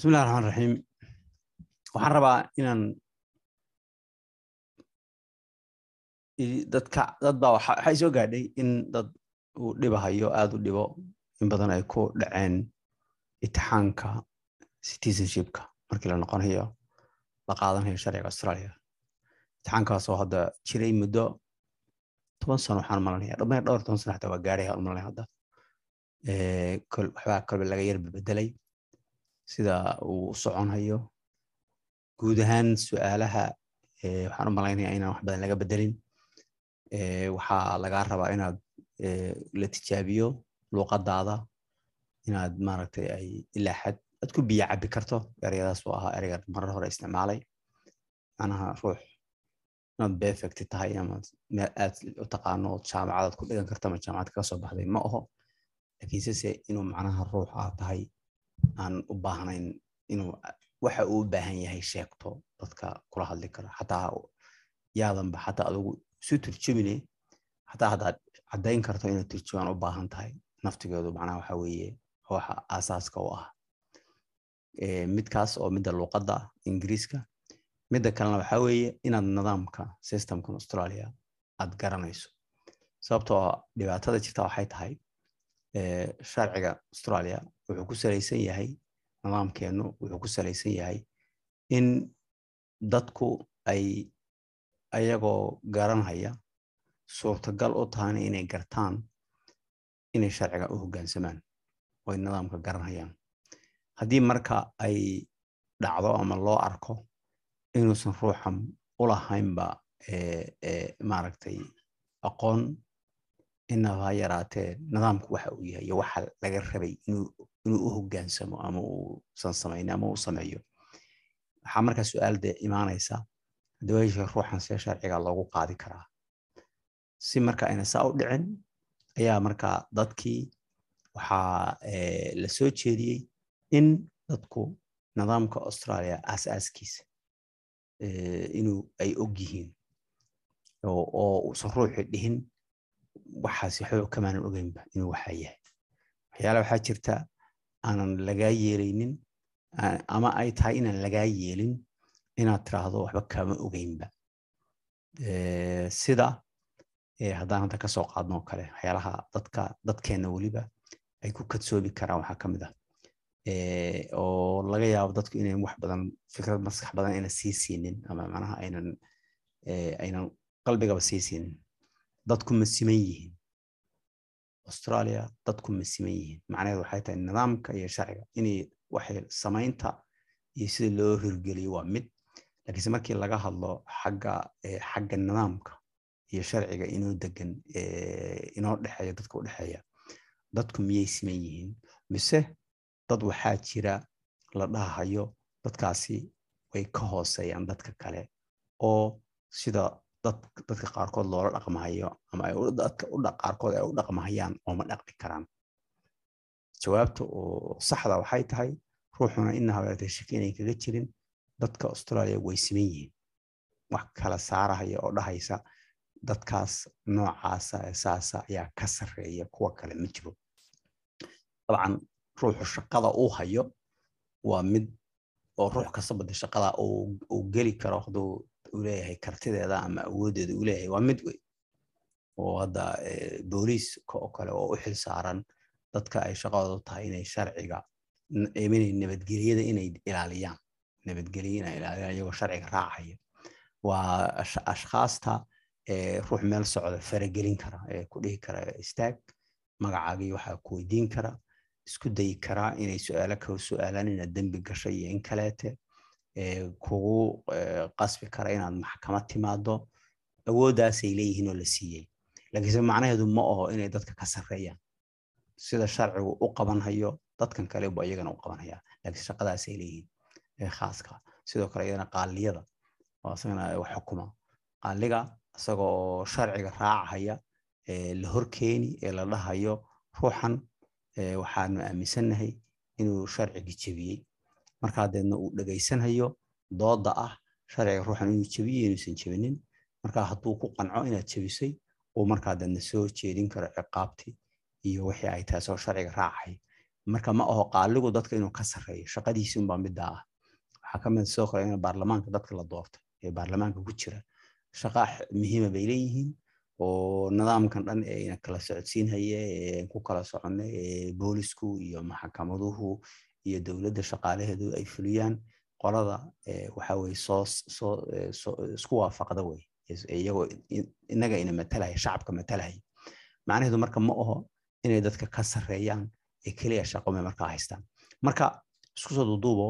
bismillahi raxmaan raxiim waxaan rabaa inaan dadka dad baa waxay soo gaadhay in dad uu dhibahayo aada u dhibo in badan ay ku dhaceen itixaanka citizenshipka markii la noqonayo la qaadanayo sharciga australia. Itixaankaasoo hadda jiray muddo toban sano waxaan malanaya dhammaan dhowr toban sano xataa waa gaadhay aan malanaya hadda. Waxbaa kolba laga yarba bedelay sida uu u soconhayo guud ahaan su'aalaha waxaan u malaynaya inaan wax badan laga bedelin. Waxaa lagaa rabaa inaad la tijaabiyo luuqadaada inaad maaragtay ay ilaa xad aad ku biyo cabi karto ereyadaas oo ahaa ereyga marar hore isticmaalay. Macnaha ruux inaad perfect tahay ama aad u taqaano jaamacadaad ku dhigan karto ama jaamacad kaga soo baxday ma aho laakiinse se inuu macnaha ruux aad tahay aan u baahnayn inuu waxa uu u baahan yahay sheegto dadka kula hadli karo xataa yaadanba xataa adugu isu turjumine xataa haddaad caddayn karto inaad turjumaan u baahan tahay. Naftigeedu macnaha waxa weeye waxa aasaaska u ah. Midkaas oo midda luuqadda ingiriiska midda kalena waxa weeye inaad nidaamka systemkan australia aad garanayso. Sababtoo dhibaatada jirta waxay tahay sharciga australia wuxuu ku salaysan yahay nidaamkeennu wuxuu ku salaysan yahay in dadku ay ayagoo garanhaya suurtagal u tahayna inay gartaan inay sharciga u hoggaansamaan oo ay nidaamka garanhayaan haddii marka ay dhacdo ama loo arko inuusan ruuxan u lahaynba maaragtay aqoon inaba yaraatee nidaamku waxa uu yahay iyo waxa laga rabay inuu u hoggaansamo ama uusan samaynin ama uu sameeyo. Waxaa markaa su'aal dee imaanaysa dawaysha ruuxan see sharciga loogu qaadi karaa. Si marka ayna saa u dhicin ayaa markaa dadkii waxaa la soo jeediyey in dadku nidaamka australia aasaaskiisa inuu ay og yihiin oo uusan ruuxi dhihin waxaasi waxba kamaanan ogeynba inuu waxaa yahay. Waxyaala waxaa jirta aanan lagaa yeelaynin ama ay tahay inaan lagaa yeelin inaad tiraahdo waxba kama ogeynba sida haddaan hadda ka soo qaadno oo kale waxyaalaha dadka dadkeenna weliba ay ku kadsoomi karaan waxaa ka mid ah. Oo laga yaabo dadku inayn wax badan fikrad maskax badan aynan sii siinin ama macnaha aynan aynan qalbigaba sii siinin dadku ma siman yihiin. Australia dadku ma siman yihiin. Macnaheedu waxay tahay nidaamka iyo sharciga. Inay waxay samaynta iyo sida loo hirgeliyo waa mid. Laakiinse markii laga hadlo xagga xagga nidaamka iyo sharciga inoo degan inoo dhexeeya dadka u dhexeeya dadku miyay siman yihiin? Mise dad waxaa jira la dhahayo dadkaasi way ka hooseeyaan dadka kale? Oo sida dadka qaarkood loola dhaqmahayo ama qaarkood ay u dhaqmahayaan ooma dhaqmi karaan. Jawaabta oo saxda waxay tahay ruuxuna ina habeertay shaki kaga jirin dadka australia way siman yihiin. Wax kala saarahaya oo dhahaysa dadkaas noocaasa saasa ayaa ka sarreeya kuwa kale ma jiro. Dabcan ruuxu shaqada uu hayo waa mid oo ruux kastaba de shaqada uu geli karo hadduu uu leeyahay kartideeda ama awooddeeda uu leeyahay waa mid wey oo hadda booliiska oo kale oo u xil saaran dadka ay shaqadoodu tahay inay sharciga inay nabadgelyada inay ilaaliyaan nabadgelya inay ilaaliyaan iyagoo sharciga raacaya. Waa ashkhaasta ruux meel socda faragelin kara ee ku dhihi kara istaag magacaagii waxaa ku weydiin kara isku dayi karaa inay su'aalo ka su'aalaan inaad dembi gashay iyo in kaleete kugu qasbi kara inaad maxkamad timaado awooddaasay leeyihiin oo la siiyey. Laakiinse macnaheedu ma aho inay dadka ka sarreeyaan sida sharcigu u qabanhayo dadkan kale bu iyagana u qabanhayaa. Laakiin shaqadaasay leeyihiin khaaska. Sidoo kale iyadana qaaliyada oo isagana wax qaaliga isagoo sharciga raacahaya la horkeeni ee la dhahayo ruuxan waxaanu aaminsannahay inuu sharcigi jebiyey markaa deedna uu dhegaysanhayo dooda ah sharciga ruuxan inuu jebiyo inuusan jebinin markaa hadduu ku qanco inaad jebisay uu markaa deedna soo jeedin karo ciqaabtii iyo wixii ay tahay sharciga raacay. Marka ma aho qaaligu dadka inuu ka sarreeyo shaqadiisi unbaa middaa ah. Waxaa ka mid sidoo kale in baarlamaanka dadka la doortay ee baarlamaanka ku jira. Shaqa muhiima bay leeyihiin oo nidaamkan dhan ee kala socodsiinhaya ee ku kala soconay ee boolisku iyo maxkamaduhu iyo dowladda shaqaalaheedu ay fuliyaan qolada waxa weye soo soo isku waafaqda wey iyagoo innaga ina matalaya shacabka matalaya macnaheedu marka ma aho inay dadka ka sarreeyaan ee keliya shaqo may markaa haystaan. Marka isku soo duuduubo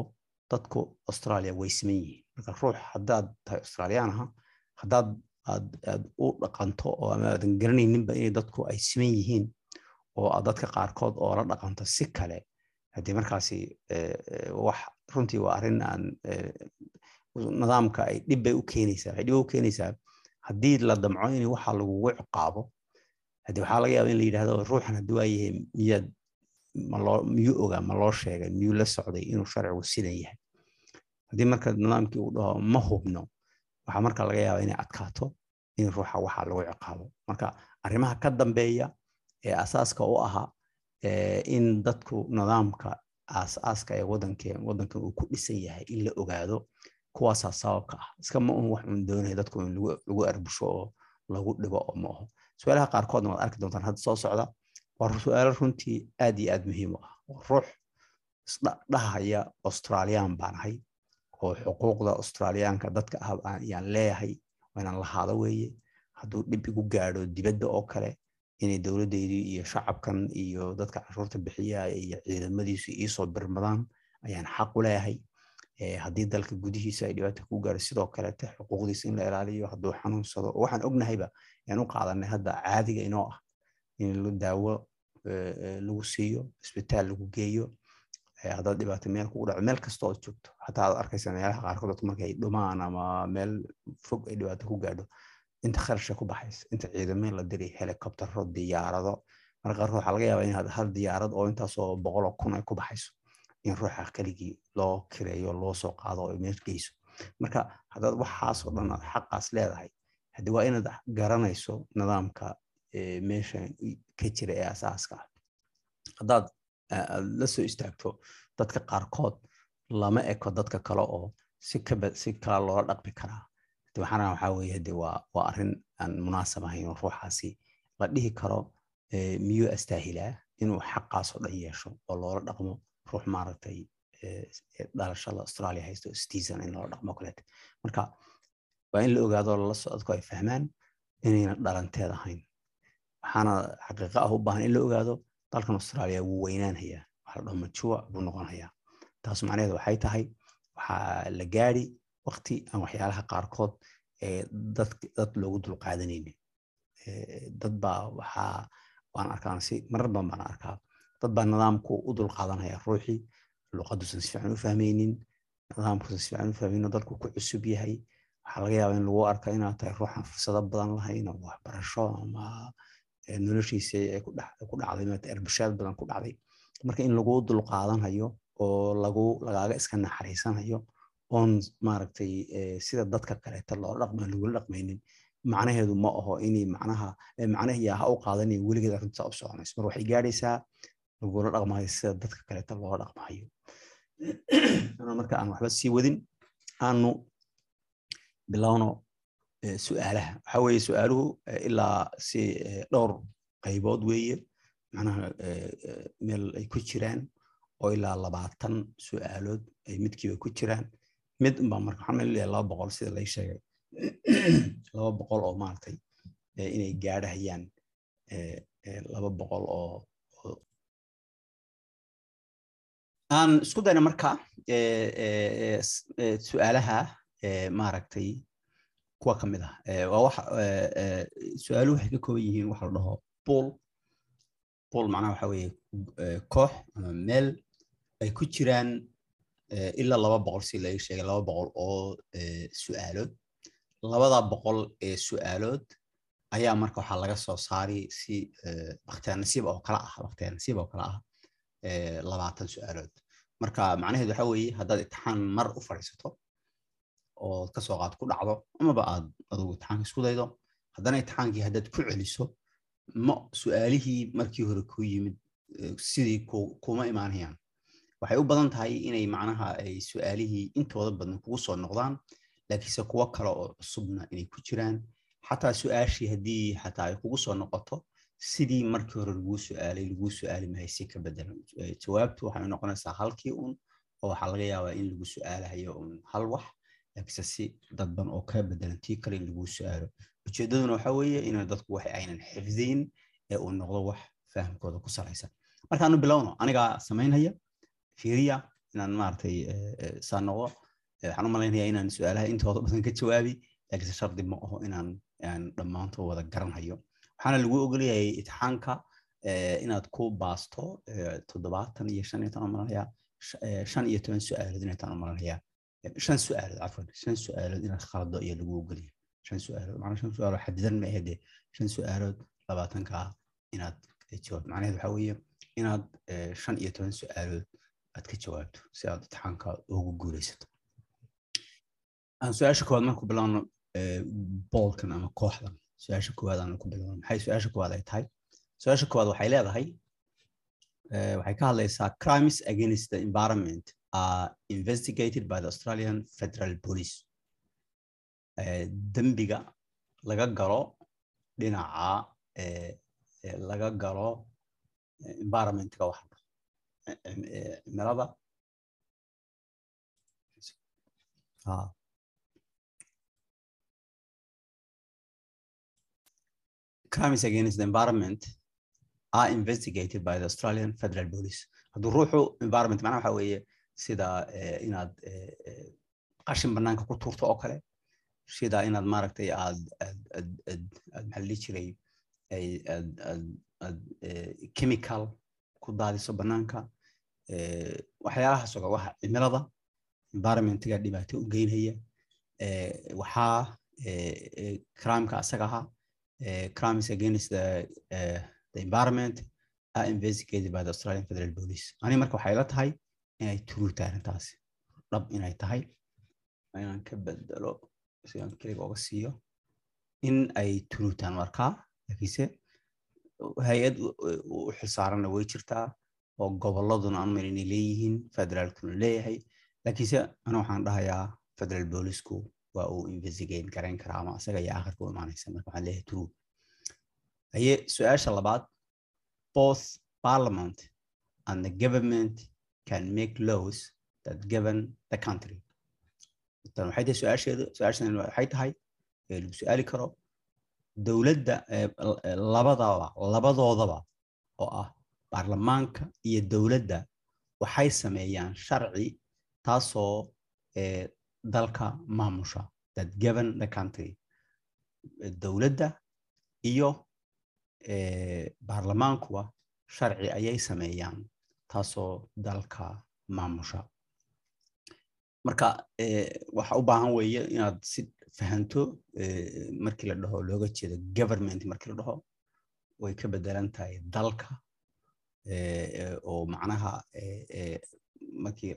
dadku australia way siman yihiin. Marka ruux haddaad tahay australiyaan haddaad aad u dhaqanto oo ama aadan garanayninba inay dadku ay siman yihiin oo dadka qaarkood oo la dhaqanto si kale haddii markaasi wax runtii waa arrin aan nidaamka ay dhib bay u keenaysaa. Waxay dhib u keenaysaa haddii la damco in waxa lagugu ciqaabo haddii waxaa laga yaaba in la yidhahdo ruuxan haddii waa yahay miyaad maloo miyuu ogaa ma loo sheegay miyuu la socday inuu sharcigu sidan yahay. Haddii marka nidaamkii uu dhaho ma hubno waxaa marka laga yaaba inay adkaato in ruuxa waxa lagu ciqaabo marka arrimaha ka dambeeya ee asaaska u ahaa in dadku nidaamka aasaaska ee wadankan uu ku dhisan yahay in la ogaado kuwaasaa sababka ah. Iska ma un wax un doonaya dadku in lagu arbusho oo lagu dhibo oo ma aho su'aalaha qaarkoodna waad arki doontaan hadda soo socda waa su'aalo runtii aad iyo aad muhiim u ah. Oo ruux isdhahaya australiyaan baan ahay oo xuquuqda australiyaanka dadka ah ayaan leeyahay waynaan lahaado weeye. Hadduu dhib igu gaadho dibadda oo kale inay dowladdeydii iyo shacabkan iyo dadka cashuurta bixiya iyo ciidamadiisu iisoo birmadaan ayaan xaq u leeyahay. Haddii dalka gudihiisa ay dhibaata ku gaaro sidoo kaleete xuquuqdiisa in la ilaaliyo hadduu xanuunsado waxaan ognahayba ayaan u qaadanay hadda caadiga inoo ah in daawo lagu siiyo isbitaal lagu geeyo haddaad dhibaato meel kugu dhaco meel kasta ood joogto. Xataa aad arkaysa meelaha qaarkood markay dhumaan ama meel fog ay dhibaato ku gaadho inta kharasha ku baxaysa inta ciidameen la diray helikobtero diyaarado. Marka waxaa laga yaabaa in hal diyaarad oo intaasoo boqoloo kun ay ku baxayso in ruuxa keligii loo kireeyo loo soo qaado oo meel geyso. Marka haddaad waxaasoo dhan aad xaqaas leedahay haddii waa inaad garanayso nidaamka meesha ka jira ee asaaska haddaad la soo istaagto dadka qaarkood lama eko dadka kale oo si kala loola dhaqmi karaa waxaana waxaa weeye hade waa arrin aan munaasab ahayn oo ruuxaasi la dhihi karo miyuu astaahilaa inuu xaqaasoo dhan yeesho oo loola dhaqmo ruux maaragtay dhalashada australia haysto citizen in loola dhaqmo kaleete marka waa in la ogaado lala socodku ay fahmaan inayna dhalanteed ahayn. Waxaana xaqiiqa ah u baahan in la ogaado dalkan australia wuu weynaanhayaa waxa la dhaho majua buu noqonhayaa. Taas macnaheedu waxay tahay waxaa la gaari waqti aan waxyaalaha qaarkood dad loogu dulqaadanaynin dad baa waxaa waan arkaan si marar badan baan arkaa. Dad baa nidaamku u dulqaadanaya ruuxii luqadusan si u fahmaynin nidaamkusan si u fahmaynin oo dalku ku cusub yahay. Waxaa laga yaabaa in lagu arka inaad tahay ruuxan fursado badan lahayn oo waxbarasho ama noloshiisa ku dhacday maata erbashaad badan ku dhacday. Marka in lagu dulqaadanhayo oo lagu lagaaga iska naxariisanayo oon maaragtay sida dadka kaleeta loo dhaqma lagula dhaqmaynin macnaheedu ma aho inay macnaha macnaha ha u qaadanin weligeed arrintaa u soconayso mar waxay gaadhaysaa lagula dhaqmayo sida dadka kaleeta loo dhaqmayo. Marka aan waxba sii wadin aanu bilowno su'aalaha. Waxa weeye su'aaluhu ilaa si dhowr qaybood weeye. Macnaha meel ay ku jiraan oo ilaa labaatan su'aalood ay midkiiba ku jiraan mid unbaa marka waxaan meel laba boqol sida lay sheegay. Laba boqol oo maaragtay inay gaadhayaan laba boqol oo aan isku dayna marka su'aalaha maaragtay kuwa ka mid ah. Waa wax su'aaluhu waxay ka kooban yihiin waxa la dhaho pool. Pool macnaha waxa weeye koox ama meel ay ku jiraan ilaa laba boqol si laga sheegay laba boqol oo su'aalood labada boqol ee su'aalood ayaa marka waxaa laga soo saari si bakhtiyaar nasiib oo kala ah bakhtiyaar nasiib oo kala ah labaatan su'aalood marka macnaheedu waxa weeye haddaad imtixaan mar u fadhiisato oo ka soo qaad ku dhacdo amaba aad adugu imtixaanka isku daydo haddana imtixaankii haddaad ku celiso ma su'aalihii markii hore ku yimid sidii kuma imaanayaan waxay u badan tahay inay macnaha ay su'aalihii intooda badan kugu soo noqdaan laakiinse kuwo kale oo cusubna inay ku jiraan. Xataa su'aashii haddii xataa ay kugu soo noqoto sidii markii hore laguu su'aalay laguu su'aali mahay si ka bedelan jawaabtu waxay noqonaysaa halkii un oo waxaa laga yaabaa in lagu su'aalahayo un hal wax laakiinse si dadban oo ka bedelan tii kale in laguu su'aalo. Ujeedaduna waxa weeye in dadku wax aynan xifdiin ee uu noqdo wax fahamkooda ku salaysan markaanu bilowno anigaa samaynhaya fiiriya inaan maaragtay saa noqdo waxaan u malaynaya inaan su'aalaha intooda badan ka jawaabi laakiinse shardi ma aho inaan aan dhammaantood wada garanhayo. Waxaana lagu ogolyahay itixaanka inaad ku baasto toddobaatan iyo shan iyo toban malanaya shan iyo toban su'aalood inaytaan u malanaya shan su'aalood cafwan shan su'aalood inaad khalado iyo lagu ogolyahay. Shan su'aalood macnaa shan su'aalood xadidan ma ahede. Shan su'aalood labaatanka inaad jawaab macnaheed waxaa weeye inaad shan iyo toban su'aalood aad ka jawaabto si aad itixaanka ugu guulaysato aan su'aasha koowaad marku bilowno boolkan ama kooxdan su'aasha koowaad aan ku bilowno maxay su'aasha koowaad ay tahay su'aasha koowaad waxay leedahay waxay ka hadlaysaa crimes against the environment are investigated by the australian federal police. dembiga laga galo dhinaca laga galo environmentka wax cimilada crimes against the environment are investigated by the Australian Federal Police. hadduu ruuxu environment macnaha waxa weeye sida inaad qashin banaanka ku tuurto oo kale sida inaad maaragtay aad aad maxaa la jiray aad aad aad chemical ku daadiso banaanka waxyaalahaas oo waxa cimilada environmentga dhibaato u geynaya waxaa crimeka asaga ahaa crimes against the, uh, the environment are investigated by the Australian Federal Police. Ani marka waxay la tahay inay true tahay arrintaasi. Dhab inay tahay. Inaan ka bedelo si aan keliga uga siiyo in ay true tahan markaa laakiinse hay'ad u xilsaaranna way jirtaa oo gobolladuna aan marin inay leeyihiin federaalkuna leeyahay. Laakiinse ana waxaan dhahayaa federal boolisku waa uu investigate garayn karaa ama asaga ayaa akhirka u imaanaysa marka waxaan leeyahay true. Haye su'aasha labaad both parliament and the government can make laws that govern the country. Tan waxay tahay su'aasheedu su'aashan waxay tahay lagu su'aali karo dowladda labadaba labadoodaba oo ah baarlamaanka iyo dowladda waxay sameeyaan sharci taasoo dalka maamusha that govern the country. Dowladda iyo baarlamaankuwa sharci ayay sameeyaan taasoo dalka maamusha. Marka waxa u baahan weeye inaad si fahanto markii la dhaho looga jeedo government markii la dhaho way ka bedelan tahay dalka oo macnaha markii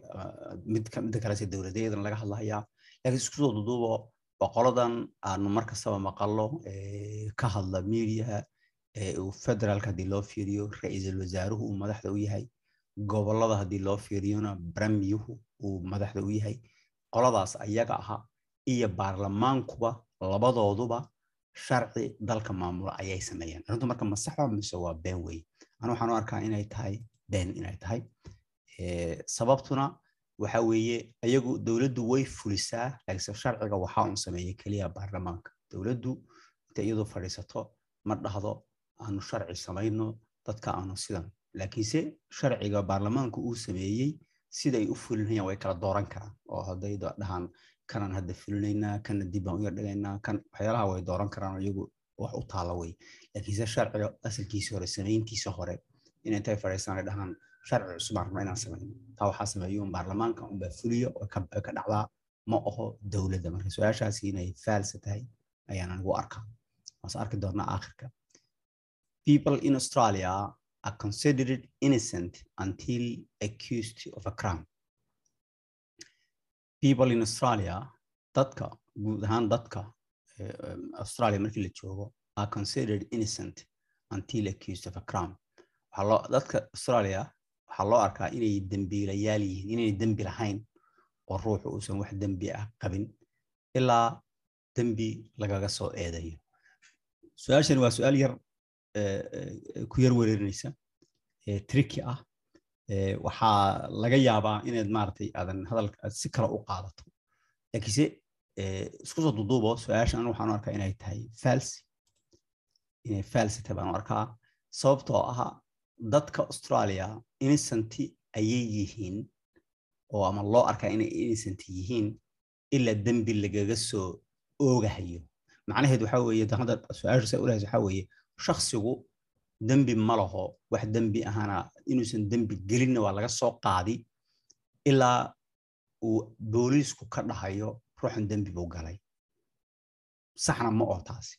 kalese dowladeedan laga hadlahayaa laakiin isku duduubo boqoladan aanu markastaba maqallo ka hadla miidiyaha federaalka haddii loo fiiriyo ra'iisul wasaaruhu uu madaxda u yahay gobollada haddii loo fiiriyona bramiyuhu uu madaxda u yahay. Qoladaas ayaga aha iyo baarlamaankuba labadooduba sharci dalka maamula ayay sameeyaan. Arrintu marka ma saxba mise waa been wey anu waxaan u arkaa inay tahay been inay tahay. Sababtuna waxa weeye iyagu dowladdu way fulisaa laakiinse sharciga waxaa un sameeya keliya baarlamaanka. Dowladdu inta iyadu fadhiisato ma dhahdo aanu sharci samayno dadka aanu sidan. Laakiinse sharciga baarlamaanku uu sameeyey siday u fulinayaan way kala dooran karaan. Oo hadday dhahaan kanan hadda fulinaynaa kana dib u yardhigaynaa kan waxyaalaha way dooran karaan iyagu wax u taala wey laakiinse sharciga asalkiisa hore samayntiisa hore in intay dhahaan sharci cusub aan rabna inaan samayno taa waxaa sameeyo baarlamaanka unbaa fuliyo ka dhacdaa ma aho dowladda marka su'aashaasi inay faalsa tahay ayaan anigu arkaa waase arki doonaa aakhirka people in australia are considered innocent until accused of a crime. People in australia dadka guud ahaan dadka australia markii la joogo are considered innocent until accused of a crime. Waxaa loo dadka australia waxaa loo arkaa inay dembiilayaal yihiin inay dembi lahayn oo ruuxu uusan wax dembi ah qabin ilaa dembi lagaga soo eedayo. Su'aashani waa su'aal yar ku yar wereerinaysa tricky ah. Waxaa laga yaabaa inaad maaragtay aadan hadalka aad si kale u qaadato. Laakiinse isku soo duduubo su'aashan waxaan arkaa inay tahay fals inay fals tahay baan arkaa. Sababtoo ah dadka australia innocenti ayay yihiin oo ama loo arkaa inay innocent yihiin ilaa dembi lagaga soo oogahayo. Macnaheed waxa weeye hadda su'aasha say ulahaysa waxa weeye shaksigu dembi ma laho wax dembi ahana inuusan dembi gelinna waa laga soo qaadi ilaa uu booliisku ka dhahayo ruuxan dembi buu galay. Saxna ma oo taasi.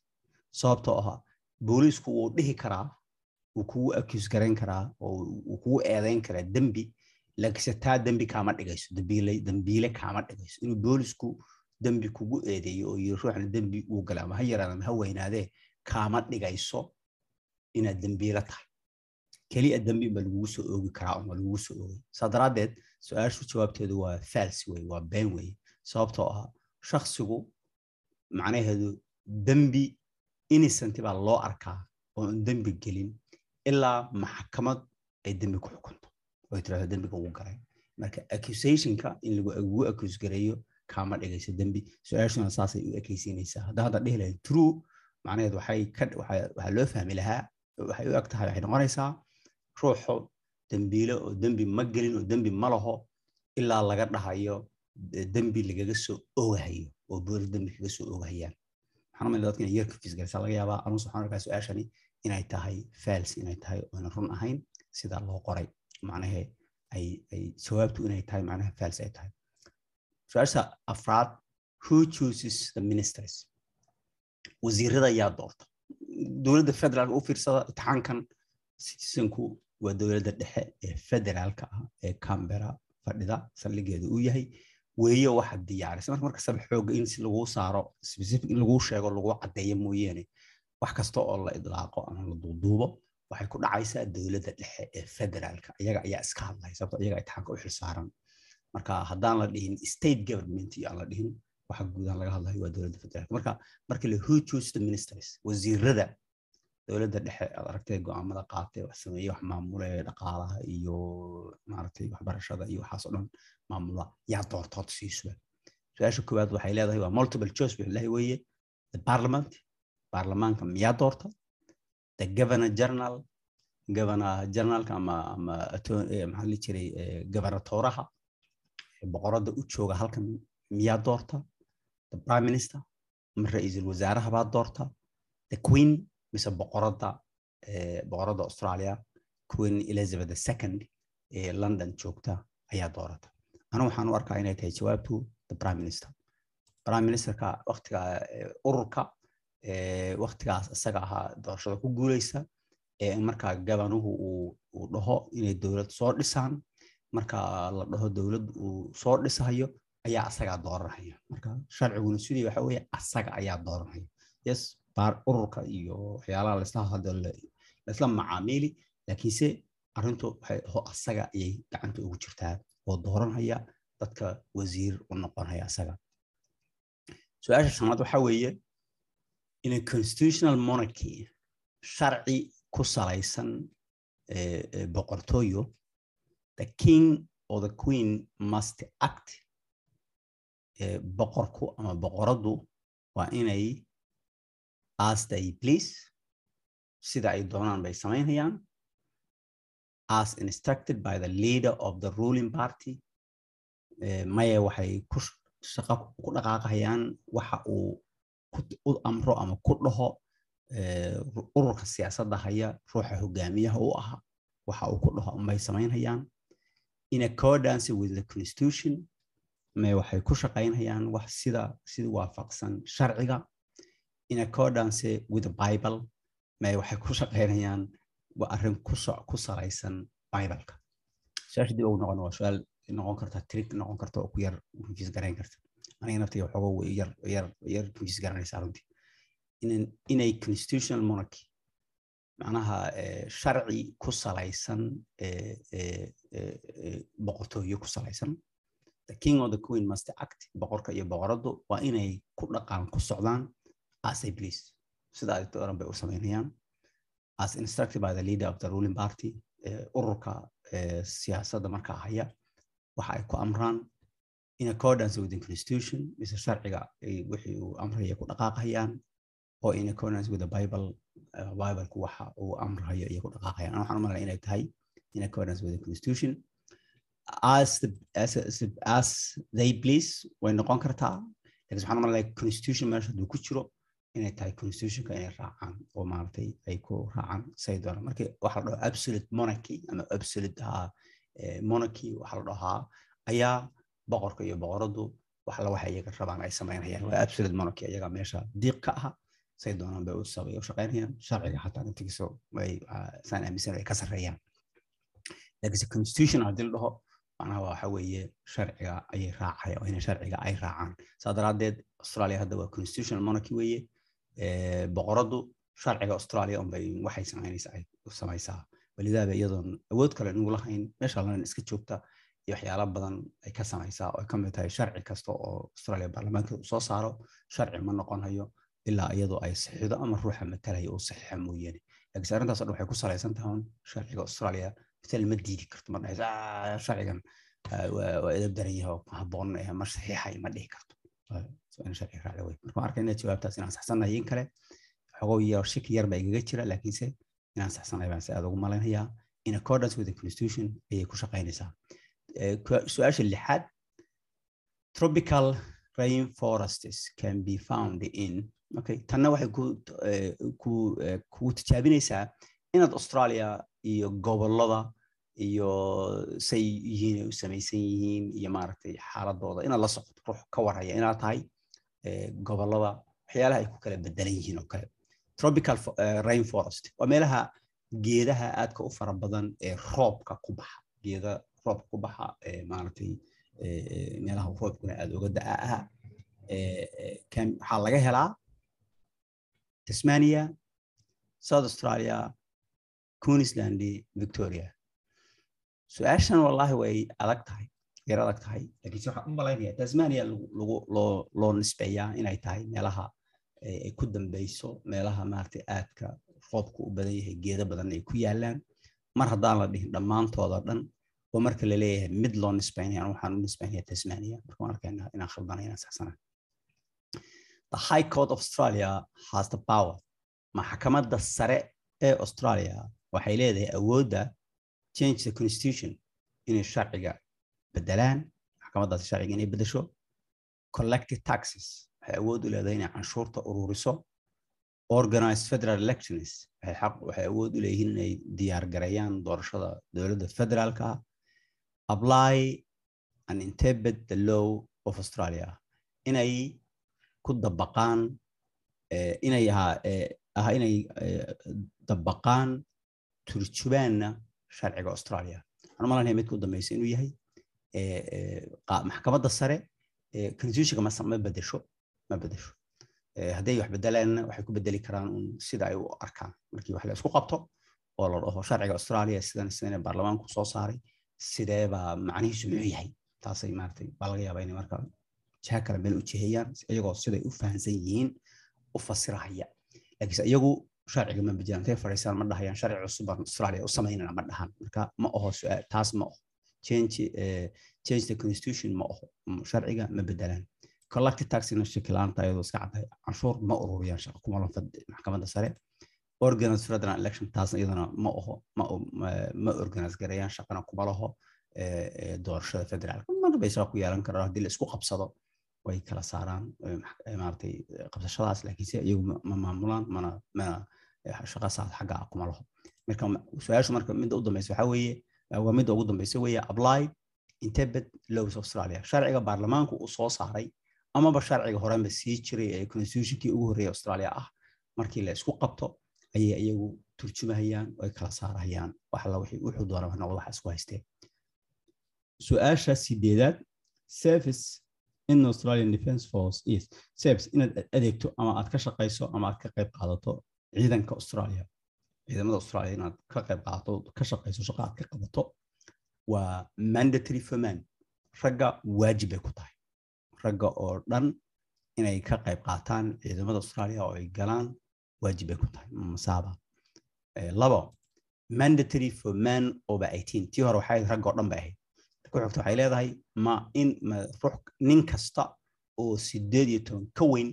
Sababtoo aha booliisku wuu dhihi karaa wuu kugu accuse garayn karaa oo wuu kugu eedayn karaa dembi. Laakiinse taa dembi kaama dhigayso dembiile kaama dhigayso. Inuu boolisku dembi kugu eedeeyo oo yiri ruuxna dembi uu galay ama ha yaraada ama ha weynaadee kaama dhigayso inaad dembiile tahay. Keliya dembi ba lagugu soo oogi karaa ama lagugu soo oogay saa daraaddeed su'aashu jawaabteedu waa fals wey waa been wey sababtoo ah shaksigu macnaheedu dembi innocent baa loo arkaa oo aan dembi gelin ilaa maxkamad ay dembi ku xukunto oo tirahdo dembiga ugu galay marka accusationka in lagu accuse gareeyo kaama dhigayso dembi su'aashuna saasay u ekaysiinaysaa hadda hadda dhihi lahayd true. macnaheed waxaa loo fahmi lahaa waxay u eg tahay waxay noqonaysaa ruuxu dembiile oo dembi ma gelin oo dembi ma laho ilaa laga dhahayo dembi lagaga soo oogahayo oo boolis dembi kaga soo oogahayaan waxaan umayna dadka inay yar confuse garaysaa laga yaabaa anuus waxaan arkaa su'aashani inay tahay fals inay tahay oonan run ahayn sida loo qoray. Macnahe ay ay jawaabtu inay tahay macnaha fals ay tahay. Su'aasha afraad who chooses the ministers? Wasiirada yaa doorta. Dowladda federaalka u fiirsada imtixaankan citizenku waa dowladda dhexe ee federaalka ah ee cambera fadhida saldhigeedu uu yahay weeye waxa diyaarisa marka markastaba xooga in si lagu saaro specific in lagu sheego lagu caddeeyo mooyaane wax kasta oo la idlaaqo ama la duuduubo waxay ku dhacaysaa dowladda dhexe ee federaalka iyaga ayaa iska hadlaya sababto iyaga imtixaanka u xilsaaran marka haddaan la dhihin state government iyo aan la dhihin waxa guudahan laga hadlayo waa dowladda federaalka marka marka la who ministers wasiirada dowladda dhexe aad aragtay go'aamada qaatay wax sameeye wax maamule dhaqaalaha iyo maaragtay waxbarashada iyo waxaas dhan maamula yaa doortood siisuba su'aasha koowaad waxay leedahay waa multiple choice leeyahay weeye. The parliament baarlamaanka miyaa doorta the governor general governor generalka ama ama maxaa la jiray gobernatoraha boqoradda u jooga halkan miyaa doorta the prime minister ama ra'iisul wasaaraha doorta the queen mise boqoradda boqoradda australia queen elizabeth second ee london joogta ayaa doorata. Anigu waxaan u arkaa inay tahay jawaabtu the prime minister. Prime ministerka waktiga ururka waktigaas isaga ahaa doorashada ku guuleysa ee markaa gabanuhu uu dhaho inay dowlad soo dhisaan marka la dhaho dowlad uu soo dhisayo ayaa asagaa dooranaya marka sharciguna sidii waxa weeye asaga ayaa dooranaya yes ururka iyo waxyaalaha laisla macaamiili laakiinse aho asaga ayay gacanta ugu jirtaa oo dooranaya dadka wasiir u noqonaya asaga. Su'aasha shanaad waxa weeye in a constitutional monarchy sharci ku salaysan boqortooyo the king or the queen must act. Boqorku ama boqoraddu waa inay as they please. Sida ay doonaan bay samaynayaan as instructed by the leader of the ruling party. Maya waxay ku shaqo ku dhaqaaqayaan waxa uu u amro ama ku dhaho ururka siyaasadda haya ruuxa hogaamiyaha u aha waxa uu ku dhaho ambay samaynayaan in accordance with the constitution may waxay ku shaqaynayaan wax sida sida waafaqsan sharciga in accordance with the bible may waxay ku shaqaynayaan waa arrin ku salaysan bibleka. Su'aasha dib ugu noqon waa su'aal noqon karta trick noqon karta oo ku yar confuse garayn karta. Aniga naftayga waxooga yar yar yar confuse garanaysa runtii. Inay constitutional monarchy macnaha sharci ku salaysan boqortooyo ku salaysan the king or the queen must act boqorka iyo boqoradu waa inay ku dhaqaan ku socdaan as a please sida ay bay u samaynayaan as instructed by the leader of the ruling party ururka siyaasadda markaa haya waxa ay ku amraan in accordance with the constitution mise sharciga wixii uu amraya ku dhaqaaqayaan oo in accordance with the bible bible-ku waxa uu amrayo iyo ku dhaqaaqayaan. Waxaan u malaya inay tahay in accordance with the constitution. As as, they please way noqon kartaa. Lakin waxaan u malaya constitution meesha hadduu ku jiro inay tahay constitutionka inay raacaan oo maaragtay ay ku raacaan say doonaan markii waxa la dhaho absolute monarchy ama absolute monarchy waxa la dhahaa ayaa boqorka iyo boqoradu wax la waxa iyaga rabaan ay samaynayaan waa absolute monarchy iyaga meesha diiq ka aha say doonaan bay u shaqaynayaan sharciga xataa intigiiso way saan aaminsan ay ka sarreeyaan. Laakiinse constitution haddii la dhaho macnaha waxa weeye sharciga ayay raacaya oo inay sharciga ay raacaan. Saa daraaddeed australia hadda waa constitutional monarchy weeye boqoradu sharciga australia unbay waxay samaysaa walidaaba iyadoon awood kale nugu lahayn meesha lanan iska joogta iyo waxyaala badan ay ka samaysaa oo ay ka mid tahay sharci kasta oo australia baarlamaankeeda uu soo saaro sharci ma noqonayo ilaa iyadoo ay saxiido ama ruuxa matalaya uu saxiixa mooyaane laakiinse arrintaas o dhan waxay ku salaysan tahay sharciga australia matal ma diidi karto ma dhahaysa sharcigan waa edab daran yahay oo habboon ma saxiixay ma dhihi karto sharci raacda wey marka waan arkayna jawaabtaas inaan saxsanahay in kale xogow iyo shaki yar baa igaga jira laakiinse inaan saxsanahay baan aad ugu malaynayaa in accordance with the constitution ayay ku shaqaynaysaa su'aasha lixaad tropical rainforests can be found in okay tanna waxay ku ku kugu tijaabinaysaa inaad australia iyo gobollada iyo say yihiin ay u samaysan yihiin iyo maaragtay xaaladooda inaad la socoto ruux ka warhaya inaad tahay gobollada waxyaalaha ay ku kala bedelan yihiin oo kale. Tropical rainforest waa meelaha geedaha aadka u fara badan ee roobka ku baxa. Geeda roobka ku baxa maaragtay meelaha roobkuna aada uga da'a ah waxaa laga helaa tasmania south australia queensland victoria su'aashan wallahi way adag tahay yar adag tahay laakiinse waxaan u malaynaya tasmania loo nisbeeyaa inay tahay meelaha ay ku dambeyso meelaha maaragtay aadka roobku u badan yahay geeda badan ay ku yaalaan mar haddaan la dhihin dhammaantooda dhan oo marka la leeyahay mid loo nisbeynaya waxaan u nisbeynaya tasmania marka waan arkaynaa inaan khaldana inaan saxsana the high court of australia has the power. maxkamadda sare ee australia waxay leedahay awoodda change the constitution inay sharciga bedelaan maxkamaddaasi sharciga inay bedesho collective taxes waxay awood u leedahay inay canshuurta ururiso organized federal elections waxay awood u leeyihiin inay diyaar gareeyaan doorashada dowladda federaalka ah apply and interpret the law of australia. Inay ku dabaqaan inay ah inay dabaqaan turjubaanna sharciga australia waxaan malanaya midka u dambeysa inuu yahay maxkamadda sare constitutionka ma bedesho ma bedesho hadday wax bedelaanna waxay ku bedeli karaan un sida ay u arkaan markii wax la isku qabto oo la dhaho sharciga australia sidan sidan baarlamaanku soo saaray sidee baa macnihiisu muxuu yahay taasay maaragtay baa laga yaabaa inay marka jiha kale meel u jihayaan iyagoo siday u fahansan yihiin u fasirahaya laakiinse iyagu sharciga ma bedelaan intay fadhiisaan ma dhahayaan sharci cusub baan australia u samaynana ma dhahan marka ma aho taas ma aho change change the constitution ma aho sharciga ma bedelaan collective taxina shakilaanta ayadoo iska caddahay. Canshuur ma ururiyaan shaqa kuma lan maxkamadda sare. Organize federal election taasna iyadana ma aho ma organize gareeyaan shaqana kuma laho. Doorashada federaalka mana bay shaqa ku yeelan karaan haddii la isku qabsado way kala saaraan maaragtay qabsashadaas laakiinse iyagu ma maamulaan mana mana xagga ah kuma laho. Marka su'aashu marka midda u dambeysa waxaa weeye waa midda ugu dambeysa weeye apply interpret laws australia. Sharciga baarlamaanku uu soo saaray amaba sharciga horenba sii jiray ee constitutionkii ugu horreeyay australia ah markii la isku qabto ayay iyagu turjumahayaan ay kala saarahayaan. Wax wuxuu doonaba noqdo waxa isku haysteen su'aasha sideedaad service in australian defense force is service inaad adeegto ama aad ka shaqayso ama aad ka qayb qaadato ciidanka australia. Ciidamada australia inaad ka qayb qaadato ka shaqayso shaqo aad ka qabato waa mandatory for man ragga waajib bay ku tahay. Ragga oo dhan inay ka qayb qaataan ciidamada australia oo ay galaan waajib bay ku tahay. Masaaba. Labo mandatory for man over eighteen. Tii hore waxay ahayd ragga oo dhan bay ahayd ku xigta waxay leedahay ma in nin kasta oo sideed iyo toban ka weyn